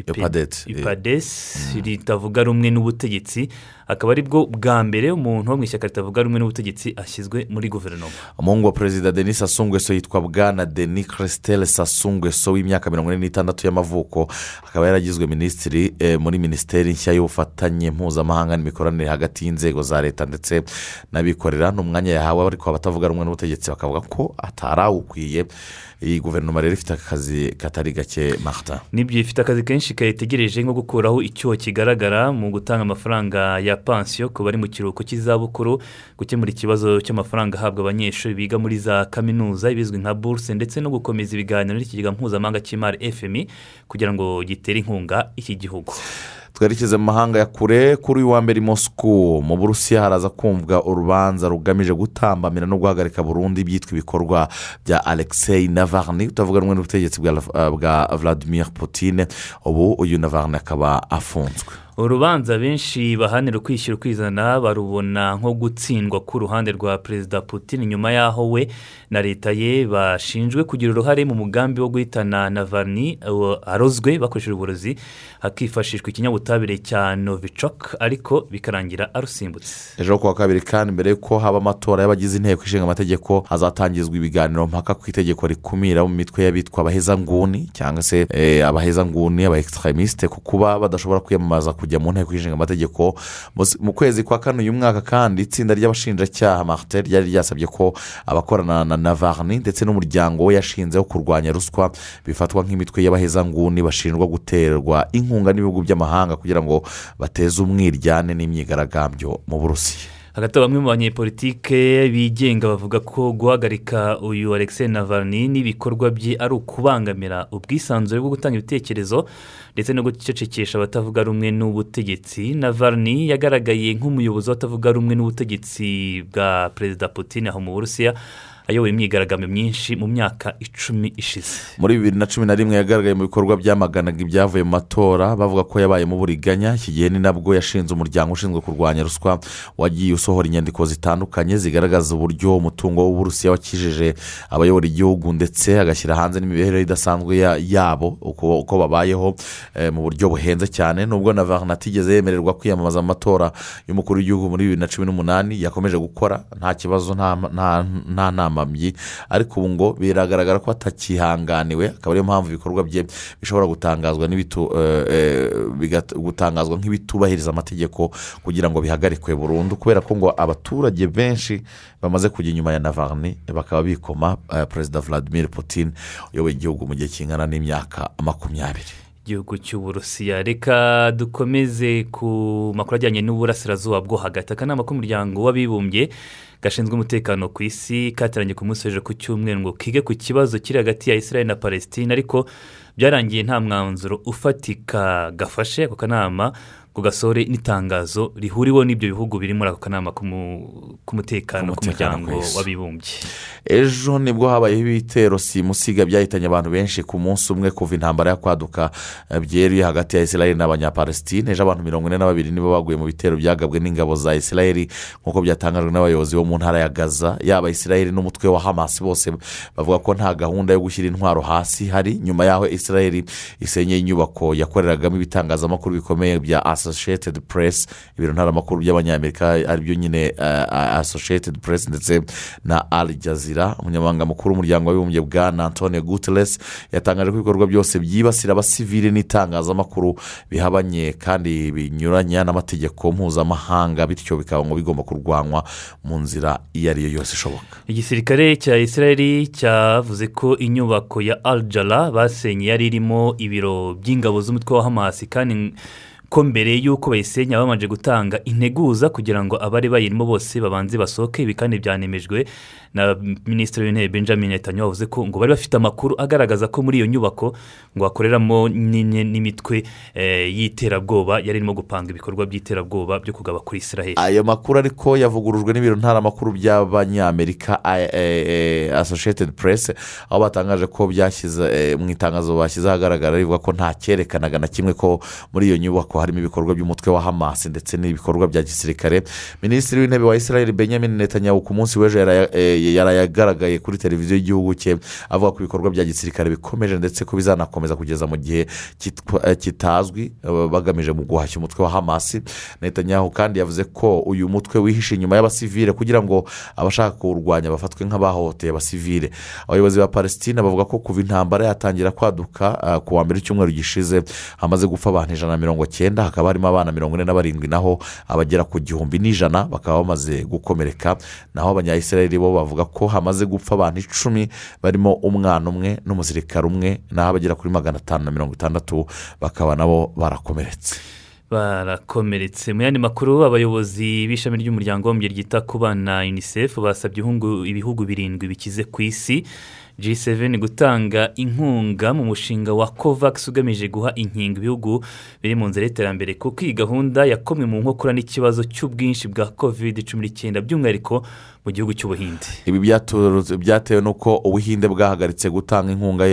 upadesi ritavuga rumwe n'ubutegetsi. Akaba ari bwo bwa mbere umuntu wo mu ishyaka ritavuga rumwe n'ubutegetsi ashyizwe muri guverinoma. Umuhungu wa perezida denis asungweso yitwa bwana denis christelle sasungweso w'imyaka mirongo ine n'itandatu y'amavuko akaba yaragizwe minisitiri eh, muri minisiteri nshya y'ubufatanye mpuzamahanga n'imikoranire hagati y'inzego za leta ndetse n'abikorera. Ni umwanya yahawe ariko abatavuga rumwe n'ubutegetsi bakavuga ko atarawukwiye iyi guverinoma rero ifite akazi katari gake marita ni byo ifite akazi kenshi kayitegereje nko gukuraho icyuho kigaragara mu gutanga amafaranga ya pansiyo ku bari mu kiruhuko cy'izabukuru gukemura ikibazo cy'amafaranga ahabwa abanyeshuri biga muri za kaminuza ibizwi nka buruse ndetse no gukomeza ibiganiro n'ikigega mpuzamahanga cy'imari fmi kugira ngo gitere inkunga iki gihugu. Twerekeze mu mahanga ya kure kuri uyu wa mbere moscou mu burusiya haraza kumvwa urubanza rugamije gutambamira no guhagarika burundu ibyitwa ibikorwa bya alexei navarni utavuga rumwe n'ubutegetsi bwa vladimir Putin. Ubu uyu navarni akaba afunzwe. Urubanza benshi bahanira ukwishyura ukizana barubona nko gutsindwa k'uruhande rwa perezida Putin. Nyuma y'aho we na leta ye bashinjwe kugira uruhare mu mugambi wo guhitana navarni arozwe bakoresheje uburozi hakifashishwa ikinyabutabire cya novichok ariko bikarangira arusimbutse. Ejo kuwa kabiri kandi mbere y'uko haba amatora y'abagize inteko ishinga amategeko hazatangizwa ibiganiro mpaka ku itegeko rikumira mu mitwe y'abitwa abahezanguni cyangwa se eh, abahezanguni aba ekisitremisite ku kuba badashobora kwiyamamaza kujya mu nteko ishinga amategeko. Mu- kwezi kwa kane uyu mwaka kandi itsinda ry'abashinjacyaha marite ryari ryasabye ko abakorana na navarni ndetse n'umuryango we yashinze wo kurwanya ruswa bifatwa nk'imitwe y'abahezanguni bashinjwa guterwa inkunga n'ibihugu by'amahanga kugira ngo bateze umwiryane n'imyigaragambyo mu burusiya. Hagati bamwe mu banyepolitike bigenga bavuga ko guhagarika uyu alexei navarni n'ibikorwa bye ari ukubangamira ubwisanzure bwo gutanga ibitekerezo ndetse no gucecekesha abatavuga rumwe n'ubutegetsi. Navarni yagaragaye nk'umuyobozi w'abatavuga rumwe n'ubutegetsi bwa perezida Putin aho mu burusiya ayoboye imyigaragambyo myinshi mu myaka icumi ishize. Muri bibiri na cumi na rimwe yagaragaye mu bikorwa byamaganaga ibyavuye mu matora bavuga ko yabaye mu buriganya iki gihe ni nabwo yashinze umuryango ushinzwe kurwanya ruswa wagiye usohora inyandiko zitandukanye zigaragaza uburyo umutungo w'uburusiya wakijije abayobora igihugu ndetse agashyira hanze n'imibereho idasanzwe ya- yabo uko babayeho eh, mu buryo buhenze cyane. Nubwo na varna atigeze yemererwa kwiyamamaza mu matora y'umukuru w'igihugu muri bibiri na cumi n'umunani yakomeje gukora nta kibazo nta nama mbi ariko ubu ngo biragaragara ko atakihanganiwe akaba ariyo mpamvu ibikorwa bye bishobora gutangazwa eh, eh, gutangazwa nk'ibitubahiriza amategeko kugira ngo bihagarikwe burundu. Kubera ko ngo abaturage benshi bamaze kujya inyuma ya navarni bakaba bikoma eh, perezida vladimir putin uyoboye igihugu mu gihe kingana n'imyaka makumyabiri. Igihugu cy'uburusiya. Reka dukomeze ku makuru ajyanye n'uburasirazuba bwo hagati. Akanama k'umuryango w'abibumbye gashinzwe umutekano ku isi kateranye ku munsi w'ejo ku cyumweru ngo kige ku kibazo kiri hagati ya israel na palestine ariko byarangiye nta mwanzuro ufatika gafashe ako kanama ngo gasore n'itangazo rihuriweho n'ibyo bihugu biri muri ako kanama k'umutekano k'umuryango w'abibumbye. Ejo ni bwo habayeho ibitero simusiga byahitanye abantu benshi ku munsi umwe kuva intambara yo kwaduka byeruye hagati ya israel n'abanyapalestine. Ejo abantu mirongo ine na babiri nibo baguye mu bitero byagabwe n'ingabo za israel nk'uko byatangajwe n'abayobozi bo mu ntara ya gaza. Yaba israel n'umutwe wa hamas bose bavuga ko nta gahunda yo gushyira intwaro hasi. Hari nyuma y'aho israel isenyeye inyubako yakoreragamo ibitangazamakuru bikomeye bya associated press ibiro ntaramakuru by'abanyamerika ari byo nyine associated press ndetse na al jazeera. Umunyamabanga mukuru w'umuryango w'abibumbye bwa antonio guterres yatangaje ko ibikorwa byose byibasira abasivili n'itangazamakuru bihabanye kandi binyuranya n'amategeko mpuzamahanga bityo bikaba ngo bigomba kurwanywa mu nzira iyo ari yo yose ishoboka. Igisirikare cya israel cyavuze ko inyubako ya al jala basenye yari irimo ibiro by'ingabo z'umutwe wa hamasi kandi ko mbere y'uko bayisenya babanje gutanga integuza kugira ngo abari bayirimo bose babanze basohoke ibi kandi byanemejwe na minisitiri w'intebe benjamin netanyahu wavuze ko ngo bari bafite amakuru agaragaza ko muri iyo nyubako ngo hakoreramo n'imitwe y'iterabwoba yari irimo gupanga ibikorwa by'iterabwoba byo kugaba kuri israel. Ayo makuru ariko yavugurujwe n'ibiro ntaramakuru by'abanyamerika associated press aho batangaje ko byashyize mu itangazo bashyize ahagaragara rivuga ko nta cyerekanaga na kimwe ko muri iyo nyubako harimo ibikorwa by'umutwe wa hamas ndetse n'ibikorwa bya gisirikare. Minisitiri w'intebe wa israel benjamin netanyahu ku munsi w'ejo yarayagaragaye kuri televiziyo y'igihugu cye avuga ko ibikorwa bya gisirikare bikomeje ndetse ko bizanakomeza kugeza mu gihe kitazwi bagamije mu guhashya umutwe wa hamas. Netanyahu kandi yavuze ko uyu mutwe wihishe inyuma y'abasivile kugira ngo abashaka kuwurwanya bafatwe nk'abahohoteye abasivile. Abayobozi ba palestine bavuga ko kuva intambara yatangira kwaduka ku wa mbere w'icyumweru gishize hamaze gupfa abantu ijana na mirongo cyenda hakaba harimo abana mirongo ine na barindwi naho abagera ku gihumbi n'ijana bakaba bamaze gukomereka. Naho abanyayisirayeli bo bavuga ko hamaze gupfa abantu icumi barimo umwana umwe n'umusirikare umwe naho abagera kuri magana atanu na mirongo itandatu bakaba nabo barakomeretse. Barakomeretse. Mu yandi makuru abayobozi b'ishami ry'umuryango w'umubyeyi ryita ku bana unicef basabye ibihugu birindwi bikize ku isi. G7 gutanga inkunga mu mushinga wa covax ugamije guha inkingo ibihugu biri mu nzira y'iterambere kuko iyi gahunda yakomwe mu nkokora n'ikibazo cy'ubwinshi bwa covid cumi n'icyenda by'umwihariko mu gihugu cy'ubuhinde. Ibi byatewe n'uko ubuhinde bwahagaritse gutanga inkunga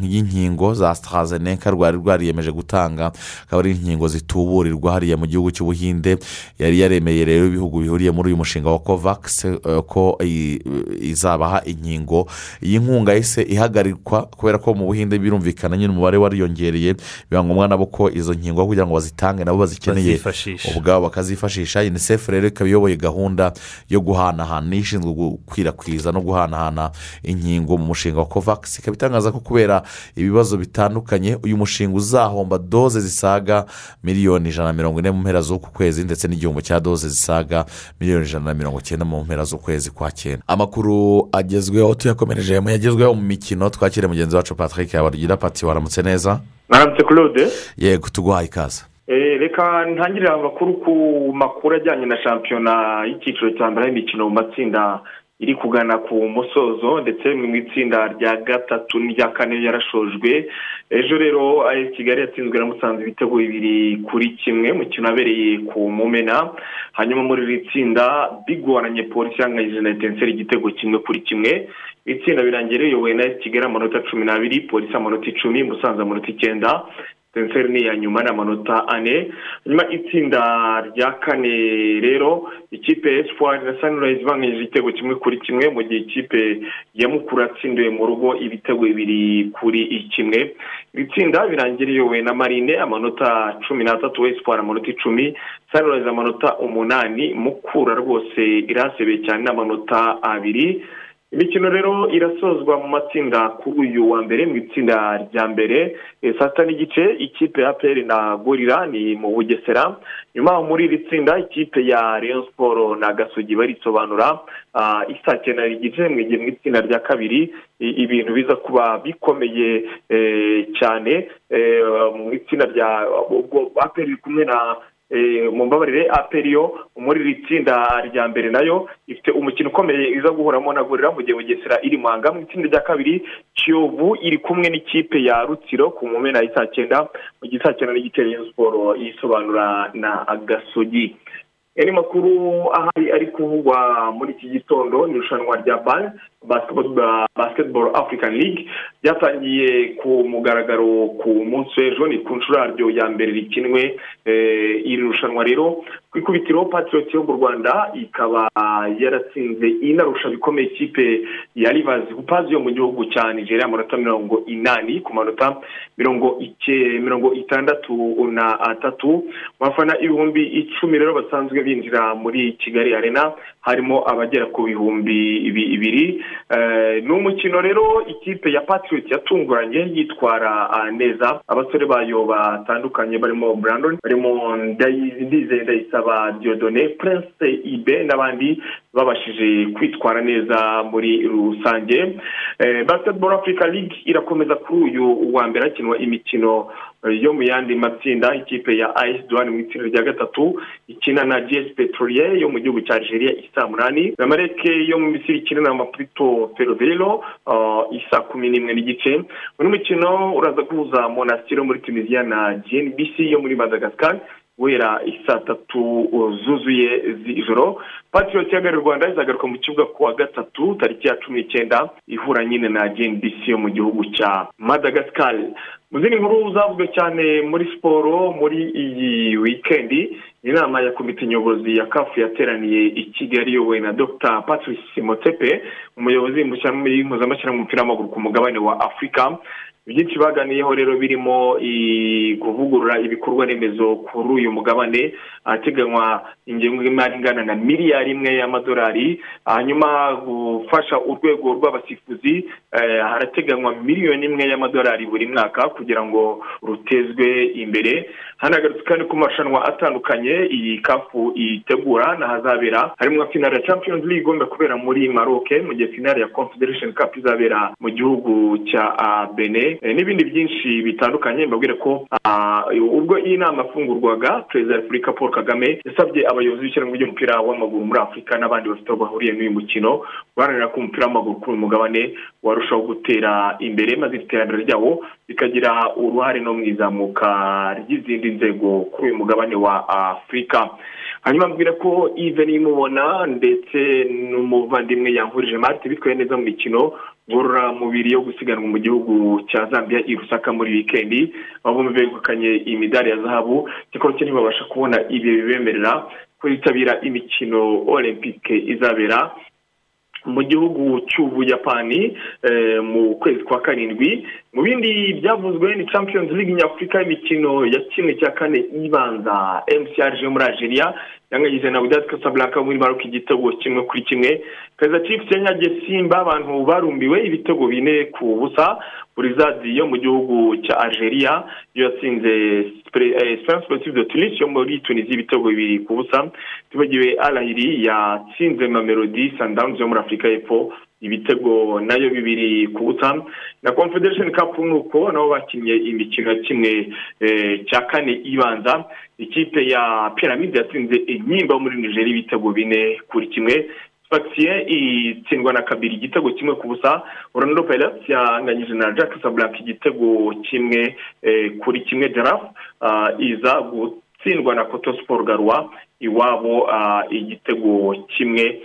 y'inkingo za sitarazeneka rwari rwariyemeje gutanga. Akaba ari inkingo zituburirwa hariya mu gihugu cy'ubuhinde. Yari yaremeye rero ibihugu bihuriye muri uyu mushinga wa covax ko izabaha inkingo. Iyi nkunga yahise ihagarikwa kubera ko mu buhinde birumvikana nyine umubare wariyongereye. Biba ngombwa nabo ko izo nkingo kugira ngo bazitange nabo bazikeneye ubwabo bakazifashisha. Unicef rero ikaba iyoboye gahunda yo guhanahana ishinzwe gukwirakwiza no guhanahana inkingo mu mushinga wa covax. Ikaba itangaza ko kubera ibibazo bitandukanye uyu mushinga uzahomba doze zisaga miliyoni ijana na mirongo ine mu mpera z'uku kwezi ndetse n'igihumbi cya doze zisaga miliyoni ijana na mirongo icyenda mu mpera z'ukwezi kwa cyenda. Amakuru agezweho tuyakomereje. Mu yagezweho mu mikino twakire mugenzi wacu patrick yabarugira pati waramutse neza? Mwaramutse claude. Yego tuguhaye ikaze. Reka ntangirire amakuru ku makuru ajyanye na shampiyona y'icyiciro cya mbere y'imikino mu matsinda iri kugana ku musozo ndetse mu itsinda rya gatatu n'irya kane yarashojwe. Ejo rero kigali yatsinzwe na musanze ibitego bibiri kuri kimwe mukino wabereye ku mumena. Hanyuma muri iri tsinda bigoranye polisi yanganyije na etenseri igitego kimwe kuri kimwe. Itsinda birangiye riyobowe na kigali amanota cumi n'abiri polisi amanota icumi musanze amanota icyenda. Tenseri ni iya nyuma ni amanota ane. Nyuma itsinda rya kane rero ikipe ya esipuwari na sanirayizi banganyije igitego kimwe kuri kimwe mu gihe ikipe ya mukuru yatsindiwe mu rugo ibitego bibiri kuri kimwe. Iri tsinda birangira iyobowe na marine amanota cumi n'atatu esipuwari amanota icumi sanirayizi amanota umunani mukura rwose irasebeye cyane n'amanota abiri. Imikino rero irasozwa mu matsinda kuri uyu wa mbere mu itsinda rya mbere. Saa sita n'igice ikipe ya peri na gorira ni mu bugesera. Nyuma muri iri tsinda ikipe ya leon siporo na gasogi barisobanura isaa cyenda n'igice mu itsinda rya kabiri ibintu biza kuba bikomeye cyane. Mu itsinda rya aperi kumwe na mu mbabarire aperiyo muri iri tsinda rya mbere na yo ifite umukino ukomeye iza guhuramo na gorira mu gihe bugesera iri muhanga. Mu itsinda rya kabiri kiyovu iri kumwe n'ikipe ya rutsiro ku mumena saa cyenda mu gihe saa cyenda n'igice ya siporo yisobanura na gasogi. Andi makuru ahari ari kuvugwa muri iki gitondo ni irushanwa rya bare basiketiboro afurikani ligue ryatangiye ku mugaragaro ku munsi w'ejo ni ku nshuro yaryo ya mbere rikinwe iri rushanwa rero. Ku ikubitiro patiroti yo mu rwanda ikaba yaratsinze inarusha bikomeye ikipe ya rivazi upazi yo mu gihugu cya nigeria amanota mirongo inani ku manota mirongo itandatu na atatu. Mu bafana ibihumbi icumi rero basanzwe binjira muri kigali arena harimo abagera ku bihumbi bibiri ni umukino rero ikipe ya patiroti yatunguranye yitwara neza. Abasore bayo batandukanye barimo brandon barimo ndizeye ndayisaba diodone prince ibe n'abandi babashije kwitwara neza muri rusange. Basketball africa league irakomeza kuri uyu wa mbere hakinwa imikino yo mu yandi matsinda. Ikipe ya ayesi duwani mu itsinda rya gatatu ikina na gs petrolier yo mu gihugu cya algeria isa munani amareke yo mu misiri ikina na mapurito ferobero isa kumi n'imwe n'igice. Undi mukino uraza guhuza monasitiri muri tunisiya na gnbc yo muri madagascar. Guhera isaa tatu zuzuye z'ijoro patiroti y'agarura rwanda izagaruka mu kibuga ku wa gatatu tariki ya cumi n'icyenda ihura nyine na gnbc yo mu gihugu cya madagascar. Mu zindi nkuru zavuzwe cyane muri siporo muri iyi wikendi inama ya komite nyobozi ya kafu yateraniye i kigali iyobowe na dr. Patrice motepe umuyobozi mpuzamahanga w'umupira w'amaguru ku mugabane wa afurika byinshi baganiyeho rero birimo kuvugurura ibikorwa remezo kuri uyu mugabane ahateganywa ingengo y'imari ingana na miliyari imwe y'amadolari hanyuma gufasha urwego rw'abasifuzi harateganywa miliyoni imwe y'amadolari buri mwaka kugira ngo rutezwe imbere. Hanagarutse kandi ku marushanwa atandukanye iyi kafu itegura n'ahazabera harimo finale ya champions league igomba kubera muri maroc mu gihe finale ya confederation cup izabera mu gihugu cya bene n'ibindi byinshi bitandukanye mbabwire ko ubwo iyi nama afungurwaga perezida wa repubulika paul kagame yasabye abayobozi b'ishyirahamwe ry'umupira w'amaguru muri afurika n'abandi bafite aho bahuriye n'uyu mukino guharanira ko umupira w'amaguru kuri uyu mugabane warushaho gutera imbere maze iterambere ryawo bikagira uruhare no mu izamuka ry'izindi nzego kuri uyu mugabane wa afurika hanyuma mbwira ko ive nimubona ndetse n'umuvandimwe yankurije marite bitwaye neza mu mikino ngororamubiri yo gusiganwa mu gihugu cya zambia i rusaka muri wikendi aho bombi begukanye imidari ya zahabu cyakora cyo ntibabasha kubona ibi bibemerera kwitabira imikino olympique izabera mu gihugu cy'ubuyapani mu kwezi kwa karindwi. Mu bindi byavuzwe ni champions league nyafurika y'imikino ya kimwe cya kane ibanza. Mcr yo muri algeria yangagize na budati casablanca muri maroc igitego kimwe kuri kimwe. Perezida chiefs yanyagiye simba abantu barumbiwe ibitego bine ku busa. Burizadi yo mu gihugu cya algeria yo yatsinze esperance sportive de tunis yo muri tunisia ibitego bibiri ku busa. Tibagiwe alahiri yatsinze mamelodi sundowns yo muri afurika y'epfo. Ibitego na yo bibiri ku busa na confederation cup nuko nabo bakinnye imikino kimwe cya kane ibanza. Ikipe ya piramide yatsinze inkimba muri nigeria ibitego bine kuri kimwe. Fagisiye itsindwa na kabiri igitego kimwe ku busa. Orlando pirates yanganyije na jack sablank igitego kimwe kuri kimwe. Jarafu iza gutsindwa na koto siporo garwa iwabo igitego kimwe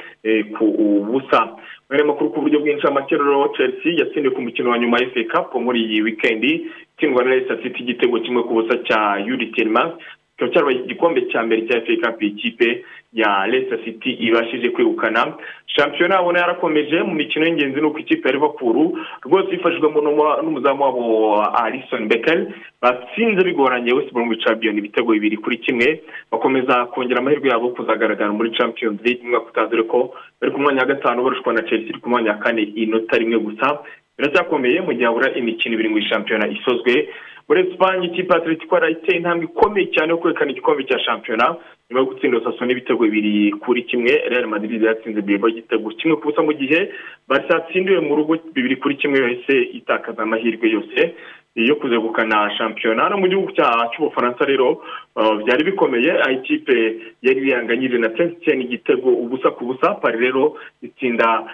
ku busa. Mwere makuru ku buryo bwinshi amakerero chelsea yatsindiwe ku mukino wa nyuma cup muri iyi wikendi itsindwa na leicester city igitego kimwe ku busa cya yuri kikaba cyarabaye igikombe cya mbere cya FA ikipe ya Leicester City ibashije kwegukana. Shampiyona abona yarakomeje mu mikino y'ingenzi ni uko ikipe ya Liverpool rwose yifashijwemo n'umuzamu wabo Alisson Becker. Batsinze bigoranye West Bromwich Albion ibitego bibiri kuri kimwe. Bakomeza kongera amahirwe yabo kuzagaragara muri Champions League umwaka utaha dore ko bari ku mwanya wa gatanu barushwa na Chelsea ku mwanya wa kane inota rimwe gusa. Biracyakomeye mu gihe habura imikino ibiri mu shampiyona isozwe. Muri esipanye ikipe atletico iteye intambwe ikomeye cyane yo kwerekana igikombe cya shampiyona nyuma yo gutsinda saso n'ibitego bibiri kuri kimwe real madrid yatsinze bilbo igitego kimwe ku busa mu gihe barisa mu rugo bibiri kuri kimwe yahise itakaza amahirwe yose. Yo kuzegukana shampiyona. No mu gihugu cy'ubufaransa rero byari bikomeye. Aho ikipe yari yanganyije na saint igitego ubusa ku busa. Pari rero itsinda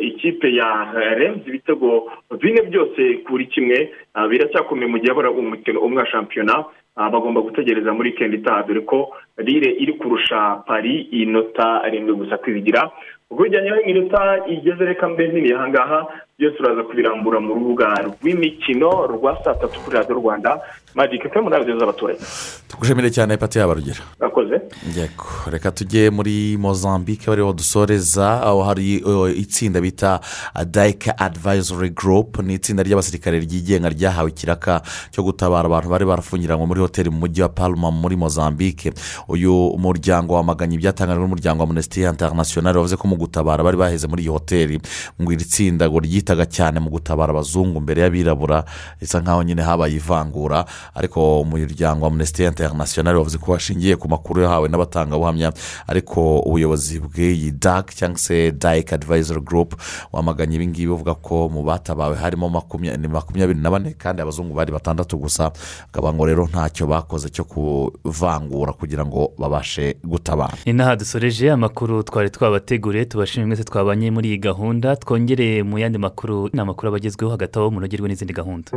ikipe ya rems ibitego bine byose kuri kimwe. Biracyakomeye mu gihe habura umukino umwe wa shampiyona. Bagomba gutegereza muri wikendi itaha. Dore ko rire iri kurusha pari inota rimwe gusa kwizigira. Ubwo bijyanye n'iminota igeze reka mbe nini. Aha ngaha byose uraza kubirambura mu rubuga rw'imikino rwa saa tatu kuri radiyo rwanda magike fe muri radiyo z'abaturage tugushimire cyane pati yabarugera murakoze reka tujye muri mozambique bariho dusoreza aho hari itsinda bita dayika advisory group. Ni itsinda ry'abasirikare ryigenga ryahawe ikiraka cyo gutabara abantu bari barafungiranywe muri hoteli mu mujyi wa palma muri mozambique. Uyu muryango wamaganye ibyatangajwe n'umuryango wa minisitiri interinasiyonari wavuze ko mu gutabara bari baheze muri iyi hoteli. Ngo iri tsinda ngo ryitaga cyane mu gutabara abazungu mbere y'abirabura bisa nkaho nyine habaye ivangura ariko umuryango wa minisitiri interinasiyonari wavuze ko washingiye ku makuru yahawe n'abatangabuhamya ariko ubuyobozi bw'iyi dac cyangwa se dac advisory group wamaganye ibingibi buvuga ko mu batabawe harimo makumyabiri na bane kandi abazungu bari batandatu gusa bakaba ngo rero ntacyo bakoze cyo kuvangura kugira ngo babashe gutabara. Ni n'aha dusoreje amakuru twari twabateguriye tubashimire mwese twabanye muri iyi gahunda twongere mu yandi makuru ni amakuru aba agezweho hagati aho munogerwe n'izindi gahunda.